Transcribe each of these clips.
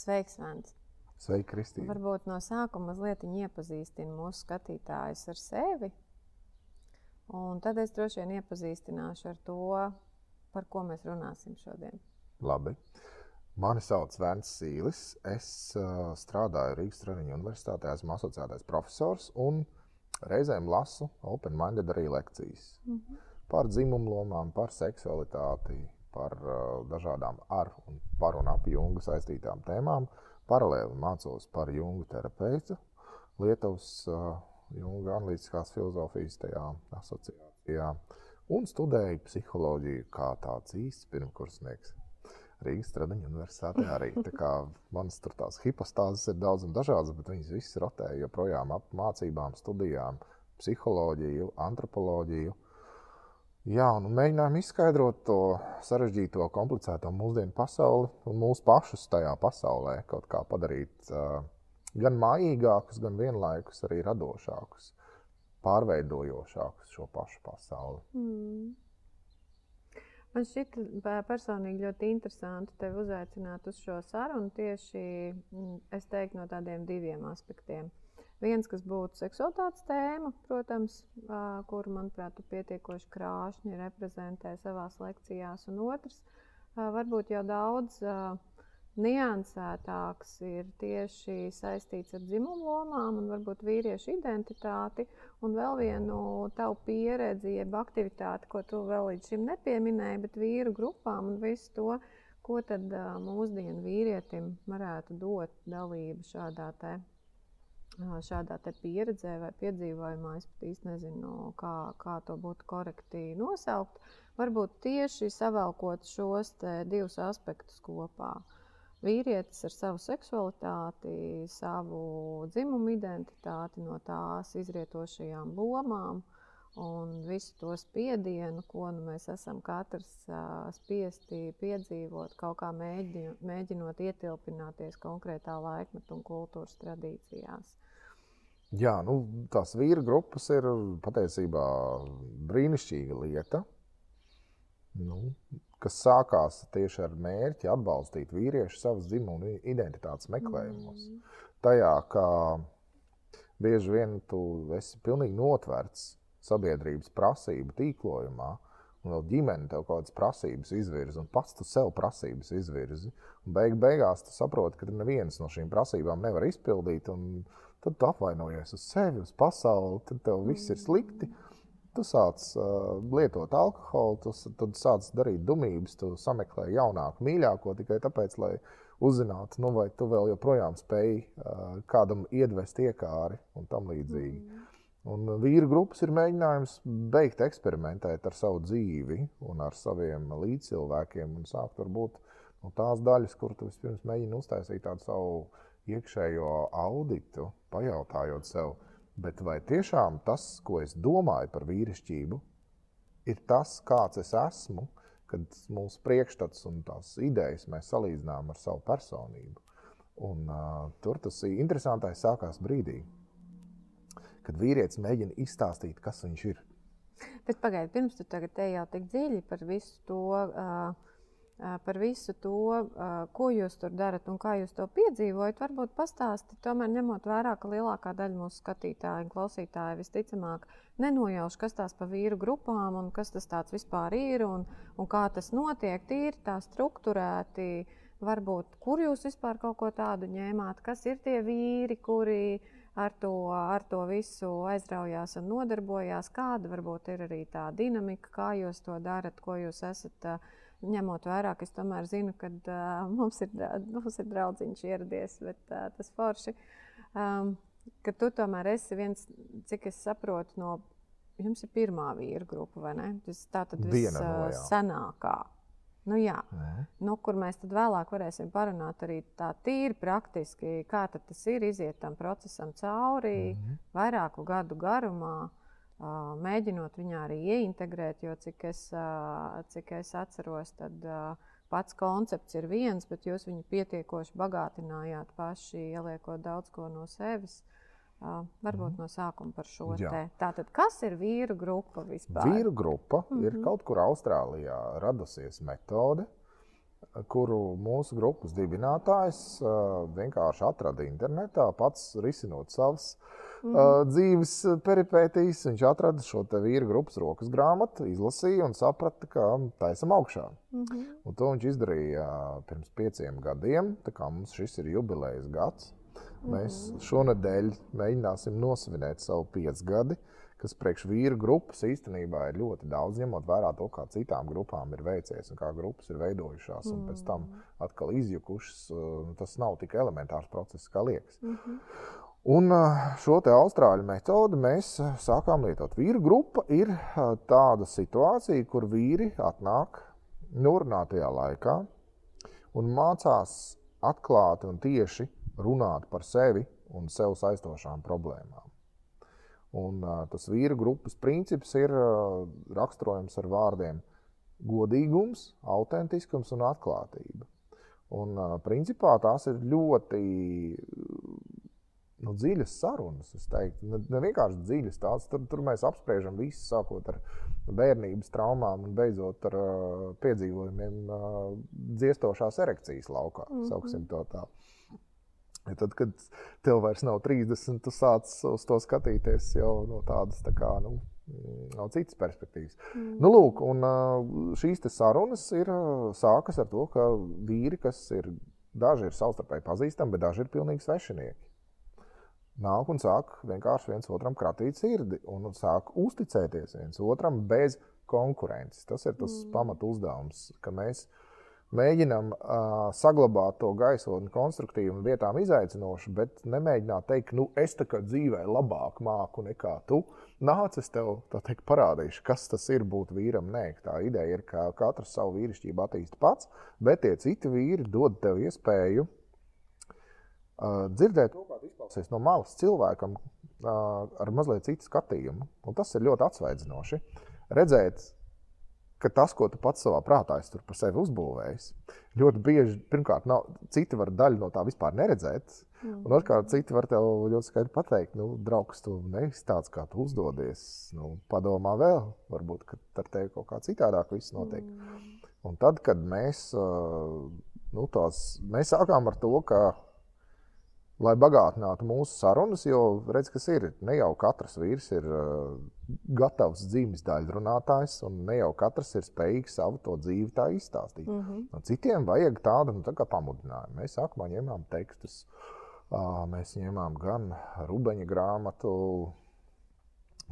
Sveiks, Vents! Sveiki, Kristīne! Varbūt no sākuma mazliet iepazīstina mūsu skatītājus ar sevi. Un tad es droši vien iepazīstināšu ar to, par ko mēs runāsim šodien. Labi. Mani sauc Vērns Sīlis. Es uh, strādāju Rīgas Treniņu universitātē, esmu asociētais profesors un reizēm lasu Open Minded arī lekcijas mm -hmm. par dzimumu lomām, par seksualitāti, par uh, dažādām ar un par un ap jungu saistītām tēmām. Paralēli mācos par jungu terapeitu Lietuvas uh, jungu analītiskās filozofijas tajā asociācijā un studēju psiholoģiju kā tāds īsts pirmkursnieks. Rīgas Stradiņa universitātē arī. Manas tur tās hipostāzes ir daudz un dažādas, bet viņas visas rotē joprojām ap mācībām, studijām, psiholoģiju, antropoloģiju. Jā, un mēģinājām izskaidrot to sarežģīto, komplicēto mūsdienu pasauli un mūsu pašus tajā pasaulē kaut kā padarīt uh, gan mājīgākus, gan vienlaikus arī radošākus, pārveidojošākus šo pašu pasauli. Mm. Man šķiet personīgi ļoti interesanti tevi uzaicināt uz šo sarunu tieši mm, teiktu, no tādiem diviem aspektiem. Viens, kas būtu seksualitātes tēma, protams, kuru, manuprāt, pietiekoši krāšņi reprezentē savā lekcijās, un otrs, varbūt jau daudz niansētāks ir tieši saistīts ar dzimumu lomām un varbūt vīriešu identitāti, un vēl vienu tavu pieredzi, jeb aktivitāti, ko tu vēl līdz šim nepieminēji, bet vīru grupām un visu to, ko tad mūsdienu vīrietim varētu dot dalību šādā te šādā pieredzē vai piedzīvojumā, es pat īsti nezinu, kā, kā to būtu korekti nosaukt. Varbūt tieši savalkot šos divus aspektus kopā. Vīrietis ar savu seksualitāti, savu dzimumu identitāti, no tās izrietošajām lomām un visu to spiedienu, ko nu, mēs esam katrs uh, spiesti piedzīvot, kaut kā mēģi, mēģinot ietilpināties konkrētā laikmeta un kultūras tradīcijās. Jā, nu, tās vīru grupas ir patiesībā brīnišķīga lieta, nu, kas sākās tieši ar mērķi atbalstīt vīriešu savas dzimuma identitātes meklējumos. Mm. Tajā, ka bieži vien tu esi pilnīgi notverts sabiedrības prasību tīklojumā, un vēl ģimene tev kaut kādas prasības izvirza, un pats tu sev prasības izvirzi. Beig beigās tu saproti, ka nevienas no šīm prasībām nevar izpildīt. Un, tad tu apvainojies uz sevi, uz pasauli, tad tev viss ir slikti. Tu sāc uh, lietot alkoholu, tu tad sāc darīt dumības, tu sameklē jaunāku, mīļāko tikai tāpēc, lai uzzinātu, nu, vai tu vēl joprojām spēj uh, kādam iedvest iekāri un tam līdzīgi. Mm. Un vīru grupas ir mēģinājums beigt eksperimentēt ar savu dzīvi un ar saviem līdzcilvēkiem un sākt varbūt no tās daļas, kur tu vispirms mēģini uztaisīt tādu savu iekšējo auditu, pajautājot sev, vai tiešām tas, ko es domāju par vīrišķību, ir tas, kāds es esmu, kad mūsu priekšstats un tās idejas mēs salīdzinām ar savu personību. Un, uh, tur tas interesantais sākās brīdī, kad vīrietis mēģina izstāstīt, kas viņš ir. Bet pagaidiet, pirms tu tagad te jau tik dziļi par visu to. Uh, par visu to, ko jūs tur darat un kā jūs to piedzīvojat. Varbūt pastāstīt, tomēr ņemot vērā, ka lielākā daļa mūsu skatītāju un klausītāju visticamāk nenojauš, kas tās pa vīru grupām un kas tas vispār ir un, un kā tas notiek. Tīri tā struktūrēti, varbūt kur jūs vispār kaut ko tādu ņēmāt, kas ir tie vīri, kuri ar to, ar to visu aizraujās un nodarbojās, kāda varbūt ir arī tā dinamika, kā jūs to darat, ko jūs esat. Uh, ņemot vērā, ka es tomēr zinu, ka uh, mums, ir, mums ir draudziņš ieradies, bet uh, tas forši, um, ka tu tomēr esi viens, cik es saprotu, no jums ir pirmā vīra grupa, vai ne? Tas tā tad viss no, senākā. Nu, jā, mm. nu, kur mēs tad vēlāk varēsim parunāt arī tā tīri praktiski, kā tas ir iziet tam procesam cauri mm. vairāku gadu garumā mēģinot viņā arī ieintegrēt, jo cik es, cik es atceros, tad pats koncepts ir viens, bet jūs viņu pietiekoši bagātinājāt paši, ieliekot daudz ko no sevis. Uh, varbūt mm. no sākuma par šo te. Tātad, kas ir vīru grupa vispār? Vīru grupa mm -hmm. ir kaut kur Austrālijā radusies metode, kuru mūsu grupas dibinātājs vienkārši atrada internetā, pats risinot savas mm. uh, dzīves peripētīs. Viņš atrada šo vīru grupas rokas grāmatu, izlasīja un saprata, ka taisam augšā. Mm -hmm. Un to viņš izdarīja pirms pieciem gadiem. Tā kā mums šis ir jubilejas gads, mēs mm. šonadēļ mēģināsim nosvinēt savu piecgadi. Kas priekš vīru grupas īstenībā ir ļoti daudz, ņemot vērā to, kā citām grupām ir veicies un kā grupas ir veidojušās, un pēc tam mm. atkal izjukušas. Tas nav tik elementārs process, kā liekas. Mm -hmm. Un šo austrāļu metodi mēs sākām lietot. Vīru grupa ir tāda situācija, kur vīri atnāk norunātajā laikā un mācās atklāti un tieši runāt par sevi un sev saistošām problēmām. Un, tas vīra grupas princips ir raksturojams ar vārdiem godīgums, autentiskums un atklātība. Un, principā tās ir ļoti nu, dziļas sarunas. Ne, ne vienkārši dziļas tās, tur, tur mēs apspriežam visu, sākot ar bērnības traumām un beidzot ar uh, piedzīvojumiem uh, dziestošās erekcijas laukā. Mm -hmm. to tā. Ja tad, kad tev vairs nav 30, tu sāc uz to skatīties jau no tādas tā kā, nu, no citas perspektīvas. Mm. Nu, lūk, un šīs sarunas ir, sākas ar to, ka vīri, kas ir, daži ir savstarpēji pazīstami, bet daži ir pilnīgi svešinieki. Nāk un sāk vienkārši viens otram kratīt sirdi un sāk uzticēties viens otram bez konkurences. Tas ir tas mm. pamat uzdevums, ka mēs mēģinam uh, saglabāt to gaisotni konstruktīvu un vietām izaicinošu, bet nemēģināt teikt, nu, es tā kā dzīvē labāk māku nekā tu. Nāc, es tev teikt, parādīšu, kas tas ir būt vīram. Nē, tā ideja ir, ka katrs savu vīrišķību attīst pats, bet tie citi vīri dod tev iespēju uh, dzirdēt to, kā tas izklausies no malas cilvēkam uh, ar mazliet citu skatījumu. Un tas ir ļoti atsvaidzinoši. Redzēt, ka tas, ko tu pats savā prātā esi par sevi uzbūvējis, ļoti bieži, pirmkārt, nav, citi var daļu no tā vispār neredzēt. Mm. Un otrkārt, citi var tev ļoti skaidri pateikt, nu, draugs, tu neesi tāds, kā tu uzdodies. Nu, padomā vēl, varbūt ar tevi kaut kā citādāk viss notiek. Mm. Un tad, kad mēs, nu, tās, mēs sākām ar to, ka lai bagātinātu mūsu sarunas, jo redz, kas ir. Ne jau katrs vīrs ir uh, gatavs dzīves daļrunātājs, un ne jau katrs ir spējīgs savu to dzīvi tā izstāstīt. Mm -hmm. no citiem vajag tādu nu, tā pamudinājumu. Mēs sākumā ņēmām tekstus, uh, mēs ņēmām gan Rubeņa grāmatu,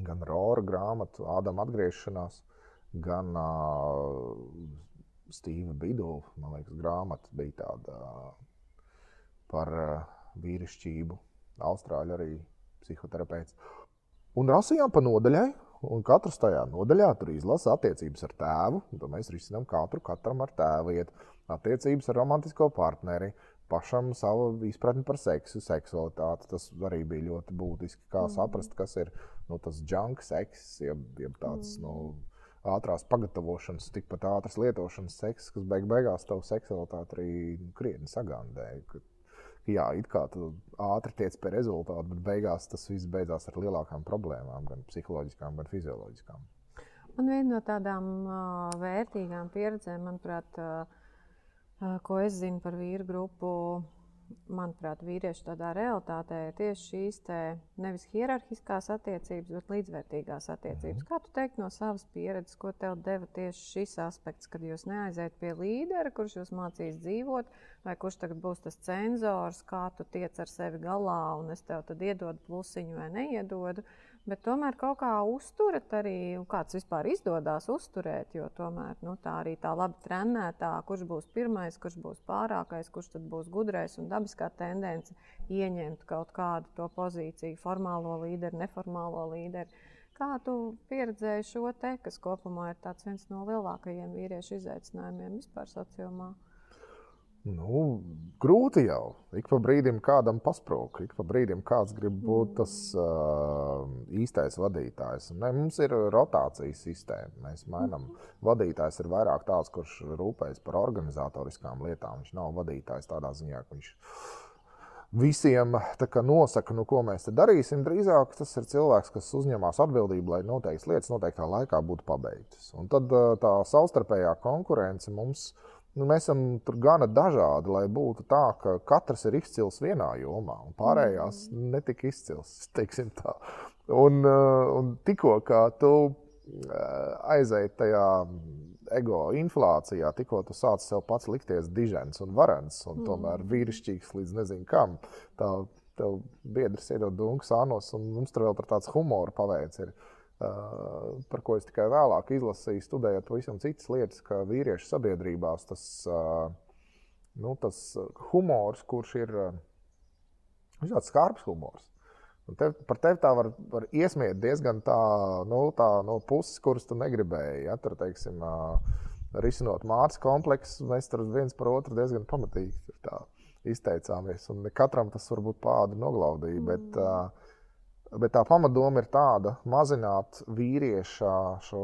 gan Rora grāmatu, Ādama atgriešanās, gan uh, Stīva Bidula, man liekas, grāmata bija tāda par uh, vīrišķību. Austrāļi arī psihoterapeits. Un rasījām pa nodaļai, un katrs tajā nodaļā tur izlasa attiecības ar tēvu. To mēs risinām katru, katram ar tēvu iet. Attiecības ar romantisko partneri, pašam savu izpratni par seksu, seksualitāti. Tas arī bija ļoti būtiski. Kā mm. saprast, kas ir nu, tas junk seks, jeb, jeb tāds. Mm. Nu, ātrās pagatavošanas, tikpat ātras lietošanas seks, kas beig beigās tavu seksualitāti arī krietni sagandēja jā, it kā ātri tiec pie rezultātu, bet beigās tas viss beidzās ar lielākām problēmām, gan psiholoģiskām, gan fizioloģiskām. Un viena no tādām uh, vērtīgām pieredzēm, manuprāt, uh, uh, ko es zinu par vīru grupu, manuprāt, vīriešu tādā realitātē ir tieši šīs nevis hierarhiskās attiecības, bet līdzvērtīgās attiecības. Mhm. Kā tu teiksi no savas pieredzes, ko tev deva tieši šis aspekts, kad jūs neaiziet pie līdera, kurš jūs mācīs dzīvot, vai kurš tagad būs tas cenzors, kā tu tiec ar sevi galā, un es tev tad iedodu plusiņu vai neiedodu. Bet tomēr kaut kā uzturat arī, kāds vispār izdodas uzturēt, jo tomēr nu, tā arī tā labi trenētā, kurš būs pirmais, kurš būs pārākais, kurš tad būs gudrais un dabiskā tendence ieņemt kaut kādu to pozīciju, formālo līderi, neformālo līderi. Kā tu pieredzēji šo te, kas kopumā ir viens no lielākajiem vīriešu izaicinājumiem vispār sociālajā? Nu, grūti jau. Ik pa brīdim kādam pasprūk, ik pa brīdim kāds grib būt tas uh, īstais vadītājs. Ne, mums ir rotācijas sistēma. Mēs mainām. Vadītājs ir vairāk tāds, kurš rūpējas par organizatoriskām lietām. Viņš nav vadītājs tādā ziņā, ka viņš visiem kā, nosaka, nu, ko mēs darīsim. Drīzāk tas ir cilvēks, kas uzņemas atbildību, lai noteiktas lietas noteiktā laikā būtu pabeigtas. Un tad tā savstarpējā konkurence mums ir nu, mēs esam tur gana dažādi, lai būtu tā, ka katrs ir izcils vienā jomā, un pārējās mm. netika izcils. Un, uh, un tikko tu uh, aizēji tajā ego inflācijā, tikko tu sāc sev pats likties dižens un varens, un mm. tomēr vīrišķīgs līdz nezinu kam. Tā, tev biedrs iedod dunkas ānos, un mums tur vēl tāds humora paveids ir. Uh, par ko es tikai vēlāk izlasīju, studējot pavisam citas lietas, ka vīriešu sabiedrībās tas, uh, nu, tas humors, kurš ir uh, skarbs humors. Un tev, par tevi tā var, var iesmiet diezgan tā, nu, tā no puses, kuras tu negribēji. Ja? Tur, teiksim, risinot mātes kompleksu, mēs tur viens par otru diezgan pamatīgi izteicāmies. Un katram tas varbūt pāri noglaudīja. Mm. Bet, uh, Bet tā pamatdoma ir tāda, mazināt vīrieša šo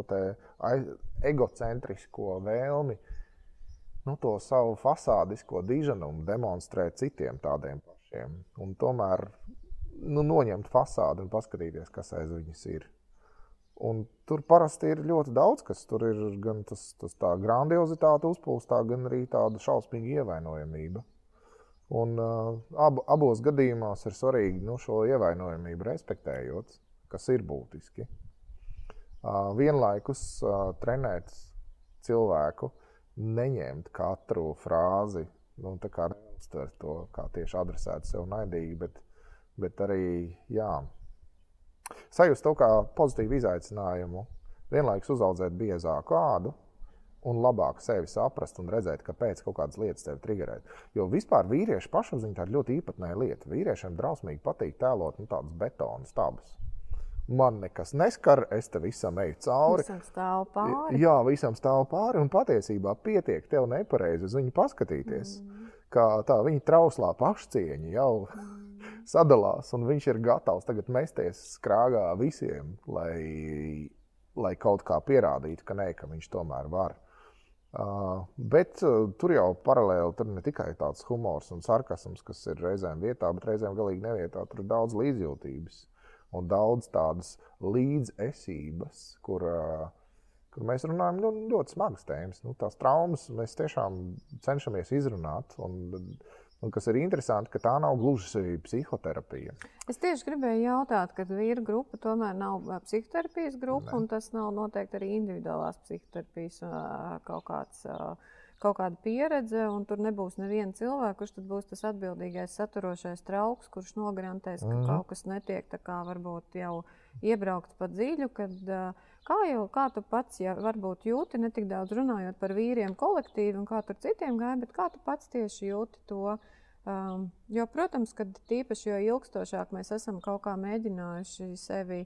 egocentrisko vēlmi, nu, to savu fasādisko diženumu demonstrēt citiem tādiem pašiem. Un tomēr nu, noņemt fasādi un paskatīties, kas aiz viņas ir. Un tur parasti ir ļoti daudz, kas tur ir gan tas, tas tā grandiozitāte uzpūstā, gan arī tāda šausmīga ievainojamība. Un, uh, ab, abos gadījumos ir svarīgi nu, šo ievainojamību respektējot, kas ir būtiski. Uh, vienlaikus uh, trenēt cilvēku, neņemt katru frāzi, nu, kā neuztvert to kā tieši adresētu sev naidīgi, bet, bet arī jā, sajust to kā pozitīvu izaicinājumu, vienlaikus uzaudzēt biezāku ādu un labāk sevi saprast un redzēt, kāpēc kaut kādas lietas tevi triggerē. Jo vispār vīriešu pašapziņa ir ļoti īpatnēja lieta. Vīriešiem drausmīgi patīk tēlot nu, tādus betonu stabus. Man nekas neskar, es te visam eju cauri. Visam stāv pāri. Jā, visam stāv pāri. Un patiesībā pietiek tev nepareizi uz viņu paskatīties. Mm. Kā tā viņa trauslā pašcieņa jau mm. sadalās, un viņš ir gatavs tagad mesties skrāgā visiem, lai, lai kaut kā pierādītu, ka nē, ka viņš tomēr var. Uh, bet uh, tur jau paralēli tur ne tikai tāds humors un sarkasms, kas ir reizēm vietā, bet reizēm galīgi nevietā. Tur ir daudz līdzjūtības un daudz tādas līdzesības, kur, uh, kur mēs runājam nu, ļoti smagas tēmas. Nu, tās traumas mēs tiešām cenšamies izrunāt. Un, uh, Un kas ir interesanti, ka tā nav gluži psihoterapija. Es tieši gribēju jautāt, kad vīra grupa tomēr nav psihoterapijas grupa, ne. un tas nav noteikti arī individuālās psihoterapijas kaut kāds. Kaut kāda pieredze, un tur nebūs neviena cilvēka, kurš būs tas atbildīgais, saturošais trauks, kurš nogarantēs, ka mm. kaut kas netiek tā kā varbūt jau iebraukts pa dziļu. Kad, kā jau kā tu pats ja, varbūt jūti, ne tik daudz runājot par vīriem kolektīvi un kā tur citiem gāja, bet kā tu pats tieši jūti to, Um, jo, protams, ka tīpaši jo ilgstošāk mēs esam kaut kā mēģinājuši sevi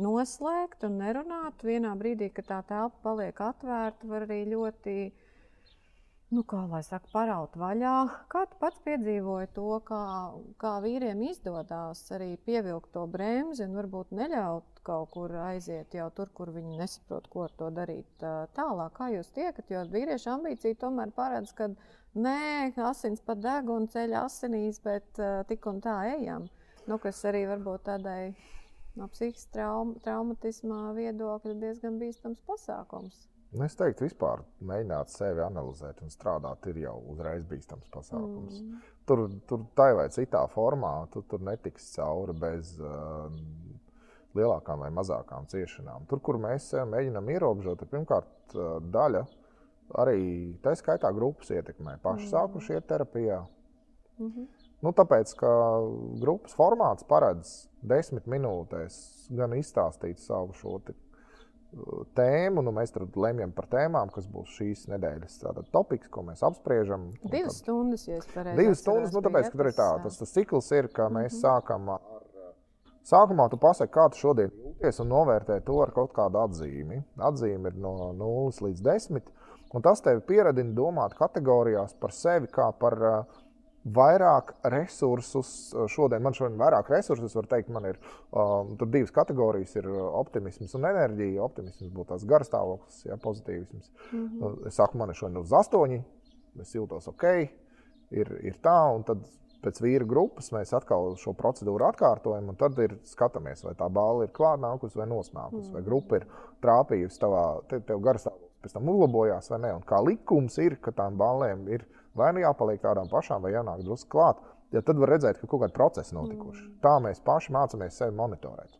noslēgt un nerunāt, vienā brīdī, kad tā telpa paliek atvērta, var arī ļoti, nu, kā lai saka, paraut vaļā. Kā tu pats piedzīvoji to, kā, kā vīriem izdodas arī pievilkt to bremzi un varbūt neļaut kaut kur aiziet jau tur, kur viņi nesaprot, ko ar to darīt tālāk? Kā jūs tiekat, jo vīriešu ambīcija tomēr paredz, ka Nē, asins pat deg un ceļ asinīs, bet tik un tā ejam. Nu, kas arī varbūt tādai no psihiskā traum, traumatismā viedokļa diezgan bīstams pasākums. Nu, es teiktu, vispār mēģināt sevi analizēt un strādāt, ir jau uzreiz bīstams pasākums. Mm. Tur, tur tā vai citā formā, tu tur netiks cauri bez uh, lielākām vai mazākām ciešanām. Tur, kur mēs mēģinām ierobežot, ir pirmkārt uh, daļa arī tā skaitā grupas ietekmē. Paši mm. sākuši iet terapijā. Mm -hmm. nu, tāpēc, ka grupas formāts paredz desmit minūtēs gan izstāstīt savu šo uh, tēmu. Nu, mēs tur lemjam par tēmām, kas būs šīs nedēļas topiks, ko mēs apspriežam. Divas tad, stundas, ja es pareizi Divas stundas, nu, tāpēc, ka tā, tas, tas cikls ir, ka mēs mm -hmm. sākam Sākumā tu pasaki, kā tu šodien jūties, un novērtē to ar kaut kādu atzīmi. Atzīme ir no 0 līdz 10. Un tas tevi pieradina domāt kategorijās par sevi kā par uh, vairāk resursus. Šodien man šodien ir vairāk resursus, var teikt, man ir um, divas kategorijas, ir optimisms un enerģija. Optimisms būtu tās garstāvoklis, ja, pozitīvisms. Mm -hmm. Es saku, man ir šodien uz astoņi, es jūtos ok, ir, ir tā, un tad pēc vīra grupas mēs atkal šo procedūru atkārtojam, un tad ir skatāmies, vai tā balva ir klāta nākusi vai nosnākusi, mm. vai grupa ir trāpījusi tavā, te, tev garstāvoklis pēc tam uzlabojās vai nē. Un kā likums ir, ka tām balēm ir vai nu jāpaliek tādām pašām, vai jānāk drusku klāt. Ja tad var redzēt, ka kaut kāda procesa notikuši. Mm. Tā mēs paši mācāmies sevi monitorēt.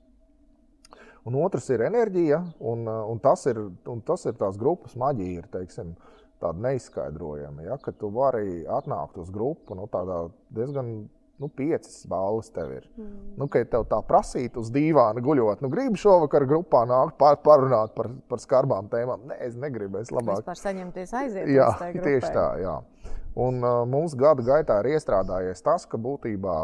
Un otrs ir enerģija, un, un, tas, ir, un tas ir tās grupas maģija, ir, teiksim, tāda neizskaidrojama. Ja, ka tu vari atnākt uz grupu nu, diezgan nu, piecas balvas tev ir. Mm. Nu, kad tev tā prasītu uz dīvāna guļot, nu, gribi šovakar grupā nākt par, parunāt par, par skarbām tēmām. Nē, es negribu. Es labāk par saņemties aiziet. Jā, tieši tā. Jā. Un uh, mums gada gaitā ir iestrādājies tas, ka būtībā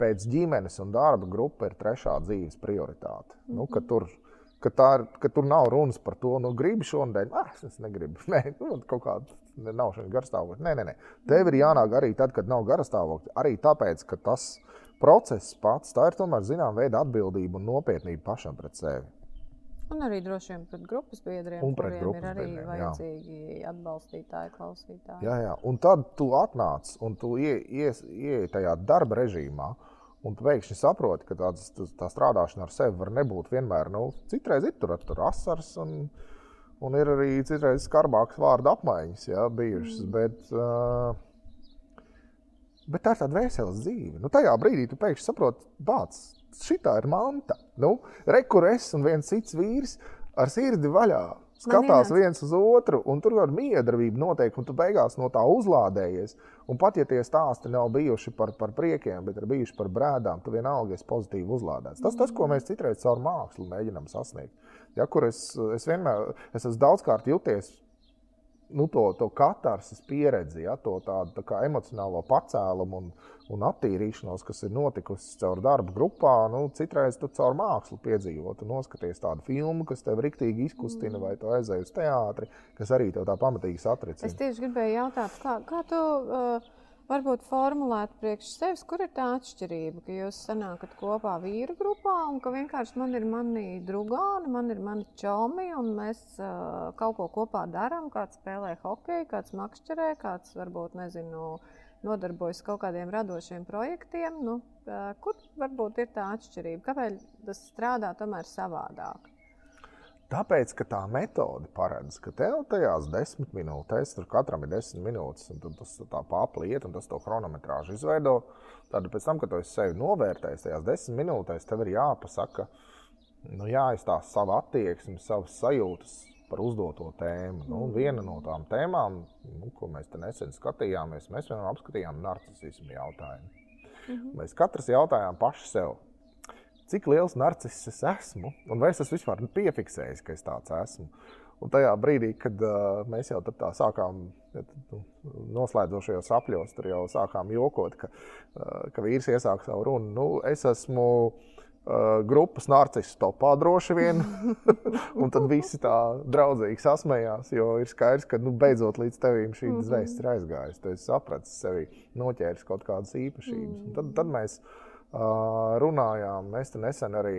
pēc ģimenes un darba grupa ir trešā dzīves prioritāte. Mm -hmm. nu, ka tur, ka, tā, ka tur nav runas par to, nu, gribi šodien, ah, es negribu. Nē, nu, kaut kāda nav šī garstāvokļa. Nē, nē, nē. Tev ir jānāk arī tad, kad nav garstāvokļa. Arī tāpēc, ka tas process pats, tā ir tomēr zināma veida atbildība un nopietnība pašam pret sevi. Un arī droši vien pret grupas biedriem, un pret kuriem ir arī biedriem, vajadzīgi jā. atbalstītāji, klausītāji. Jā, jā, un tad tu atnāc un tu ieej tajā darba režīmā. Un tu pēkšņi saproti, ka tāds, tā strādāšana ar sevi var nebūt vienmēr. Nu, citreiz ir tur, tur asars, un, un ir arī citreiz skarbākas vārdu apmaiņas jā, bijušas. Mm. Bet, uh, bet tā ir tāda veselas dzīve. Nu, tajā brīdī tu pēkšņi saproti, bāc, šī ir manta. Nu, Rekur es un viens cits vīrs ar sirdi vaļā skatās viens uz otru, un tur ir miedarbība noteikti, un tu beigās no tā uzlādējies. Un pat ja tie stāsti nav bijuši par, par priekiem, bet ir bijuši par brēdām, tu vienalga esi pozitīvi uzlādēts. Tas, tas ko mēs citreiz caur mākslu mēģinām sasniegt. Ja, kur es, es vienmēr es esmu daudzkārt jūties nu, to, to katarsis pieredzi, ja, to tādu tā emocionālo pacēlumu un, un attīrīšanos, kas ir notikusi caur darbu grupā, nu, citreiz tu caur mākslu piedzīvot un noskaties tādu filmu, kas tev riktīgi izkustina, mm. vai tu aizēji uz teātri, kas arī tev tā pamatīgi satricina. Es tieši gribēju jautāt, kā, kā tu. Uh varbūt formulēt priekš sevis, kur ir tā atšķirība, ka jūs sanākat kopā vīru grupā un ka vienkārši man ir mani drugāni, man ir mani čomi un mēs uh, kaut ko kopā darām. Kāds spēlē hokeju, kāds makšķerē, kāds varbūt nezinu. Nodarbojas kaut kādiem radošiem projektiem. Nu, kur varbūt ir tā atšķirība? Kāpēc tas strādā tomēr savādāk? Tāpēc, ka tā metode paredz, ka tev tajās desmit minūtēs, tur katram ir desmit minūtes, un tas tā pārpliet, un tas to chronometrāžu izveido. Tad pēc tam, kad tu sevi novērtējis, tajās desmit minūtēs tev ir jāpasaka, nu, jāizstāsta savu attieksmi, savas sajūtas par uzdoto tēmu. Nu, viena no tām tēmām, nu, ko mēs nesen skatījāmies, mēs vienam apskatījām narcismu jautājumu. Mm -hmm. Mēs katrs jautājām paši sev cik liels narciss es esmu, un vai es esmu vispār piefiksējis, ka es tāds esmu. Un tajā brīdī, kad uh, mēs jau tā sākām nu, noslēdzošajos apļos, tur jau sākām jokot, ka, uh, ka vīrs iesāk savu runu. Nu, es esmu uh, grupas narcisu topā droši vien. un tad visi tā draudzīgi sasmējās, jo ir skaidrs, ka nu, beidzot līdz tevīm šī mhm. zvēsts ir aizgājis. Tu esi sapratis sevi, noķēris kaut kādas īpašības. Un tad, tad mēs runājām. Mēs nesen arī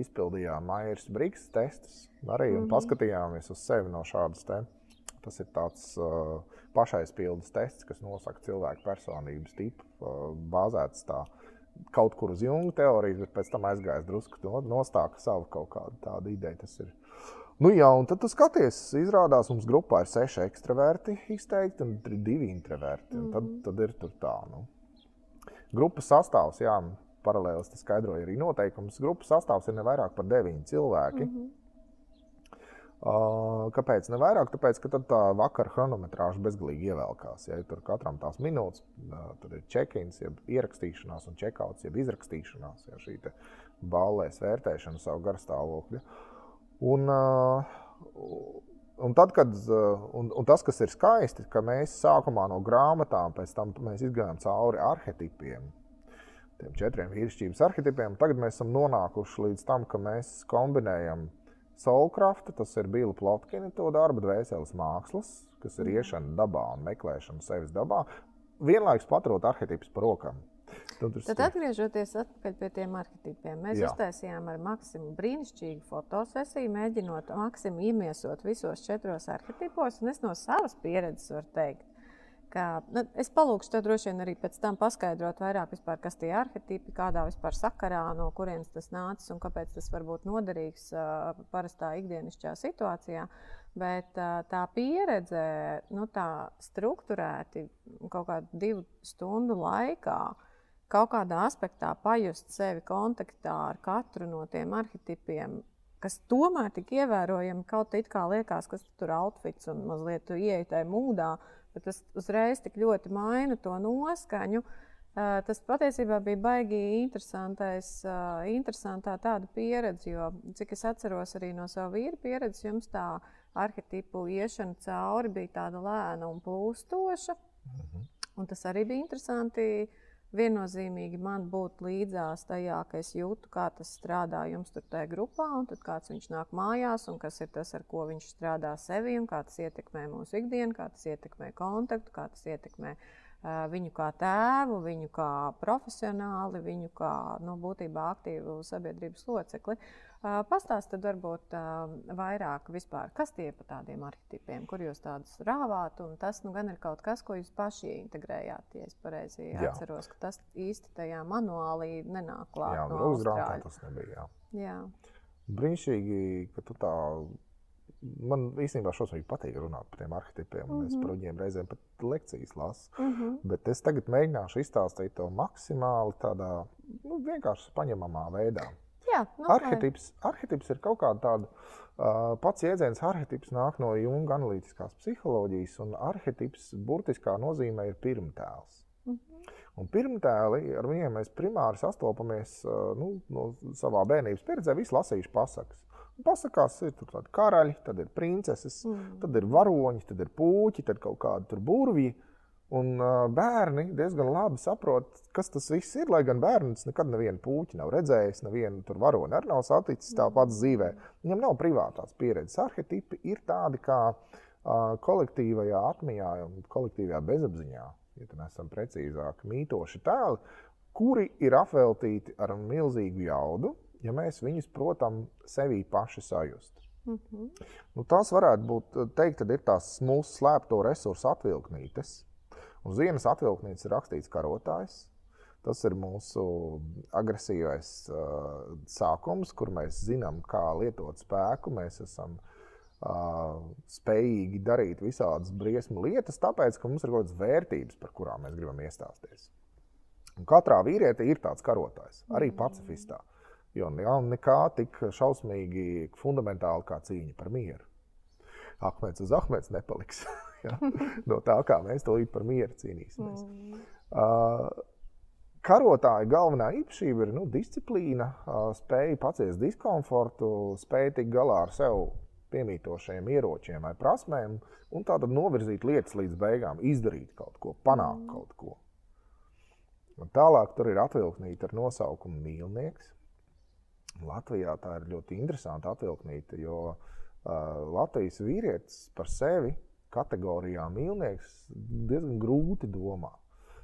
izpildījām Maijas Brīsīs testus, arī mm -hmm. paskatījāmies uz sevi no šādas te. Tas ir tāds uh, pašaizpildes tests, kas nosaka cilvēku personības tipu, uh, bāzēts tā kaut kur uz jungu teorijas, bet pēc tam aizgājis drusku nostāka savu kaut kādu tādu ideju. Tas ir. Nu, jā, un tad tu skaties, izrādās, mums grupā ir seši ekstraverti izteikti un divi introverti. Mm. Tad, tad ir tā, nu. Grupas sastāvs, jā, paralēli es skaidroju arī noteikumus. Grupas sastāvs ir ne vairāk par deviņiem cilvēkiem. Mm -hmm. Kāpēc ne vairāk? Tāpēc, ka tā vakara chronometrāža bezgalīgi ievelkās. Ja tur katram tās minūtes, tad ir check-ins, jeb ierakstīšanās, un check-outs, jeb izrakstīšanās, ja šī ballēs vērtēšana savu garstāvokļu. Un, un, tad, kad, un, un tas, kas ir skaisti, ka mēs sākumā no grāmatām, pēc tam mēs izgājām cauri arhetipiem tiem četriem vīrišķības arhitipiem. Tagad mēs esam nonākuši līdz tam, ka mēs kombinējam Soulcraft, tas ir Bila Plotkina to darbu, dvēseles mākslas, kas ir mhm. iešana dabā un meklēšana sevis dabā, vienlaikus paturot arhitipus par rokām. Tad, Tad atgriežoties pie tiem arhitipiem, mēs Jā. uztaisījām ar Maksimu brīnišķīgu fotosesiju, mēģinot Maksimu iemiesot visos četros arhitipos. Es no savas pieredzes varu teikt, Ka, nu, es palūgšu tev droši vien arī pēc tam paskaidrot vairāk, vispār, kas tie arhitekti, kādā vispār sakarā, no kurienes tas nācis un kāpēc tas var būt noderīgs uh, parastā ikdienišķā situācijā. Bet uh, tā pieredze, nu, tā struktūrēti kaut kādu divu stundu laikā, kaut kādā aspektā pajust sevi kontaktā ar katru no tiem arhitipiem, kas tomēr tik ievērojami kaut kā liekas, kas tur outfits un mazliet ieeja tajā mūdā bet tas uzreiz tik ļoti maina to noskaņu. Uh, tas patiesībā bija baigi uh, interesantā tāda pieredze, jo, cik es atceros arī no sava vīra pieredzes, jums tā arhitektu iešana cauri bija tāda lēna un plūstoša. Mhm. Un tas arī bija interesanti. Viennozīmīgi man būt līdzās tajā, ka es jūtu, kā tas strādā jums tur tajā grupā, un tad kāds viņš nāk mājās, un kas ir tas, ar ko viņš strādā sevi, un kā tas ietekmē mūsu ikdienu, kā tas ietekmē kontaktu, kā tas ietekmē uh, viņu kā tēvu, viņu kā profesionāli, viņu kā nu, būtībā aktīvu sabiedrības locekli. Uh, Pastāstiet, varbūt vairāk vispār, kas tie ir pa tādiem arhitipiem, kur jūs tādus rāvāt, un tas nu, gan ir kaut kas, ko jūs paši integrējāt, ja es pareizi jā. atceros, ka tas īsti tajā manuālī nenāk klāt. Jā, no Austrālijā tas nebija. Jā. jā. Brīnišķīgi, ka tu tā. Man īstenībā šausmīgi patīk runāt par tiem arhitipiem. Mm -hmm. Es par viņiem reizēm pat lekcijas lasu. Mm -hmm. Bet es tagad mēģināšu izstāstīt to maksimāli tādā nu, vienkārši paņemamā veidā. Jā, nu, arhetips, arhetips ir kaut kāda tāda. Uh, pats jēdziens arhetips nāk no Junga analītiskās psiholoģijas, un arhetips burtiskā nozīmē ir pirmtēls. Mm -hmm. Un pirmtēli, ar viņiem mēs primāri sastopamies uh, nu, no savā bērnības pieredzē, visi lasījuši pasakas. Pasakās, ir tādi karaļi, tad ir princeses, mm. tad ir varoņi, tad ir puķi, tad kaut kādi burvji. Un bērni diezgan labi saprot, kas tas viss ir. Lai gan bērns nekad nevienu puķi nav redzējis, nevienu tur varoni arī nav saticis tāpat dzīvē. Viņam nav privātās pieredzes. Arhetipi ir tādi kā kolektīvajā atmiņā un kolektīvajā bezapziņā, ja tā esam precīzāk, mītoši tēli, kuri ir apveltīti ar milzīgu jaudu, ja mēs viņus, protams, sevī paši sajust. Mm -hmm. nu, tās varētu būt, teikt, ir tās mūsu slēpto resursu atvilknītes Uz vienas atvilktnītes ir rakstīts karotājs. Tas ir mūsu agresīvais uh, sākums, kur mēs zinām, kā lietot spēku. Mēs esam uh, spējīgi darīt visādas briesmu lietas, tāpēc, ka mums ir kaut kādas vērtības, par kurām mēs gribam iestāties. Un katrā vīrietī ir tāds karotājs, arī mm. pacifistā. Jo jā, nekā tik šausmīgi fundamentāli kā cīņa par mieru. Akmens uz akmens nepaliks. ja? no tā, kā mēs to par mieru cīnīsimies. Mm. Uh, Karotāja galvenā īpašība ir nu, disciplīna, uh, spēja paciest diskomfortu, spēja tikt galā ar sev piemītošiem ieročiem vai prasmēm, un tātad novirzīt lietas līdz beigām, izdarīt kaut ko, panākt mm. kaut ko. Un tālāk tur ir atvilknīte ar nosaukumu Mīlnieks. Latvijā tā ir ļoti interesanta atvilknīte, jo uh, Latvijas vīrietis par sevi kategorijā mīlnieks diezgan grūti domā.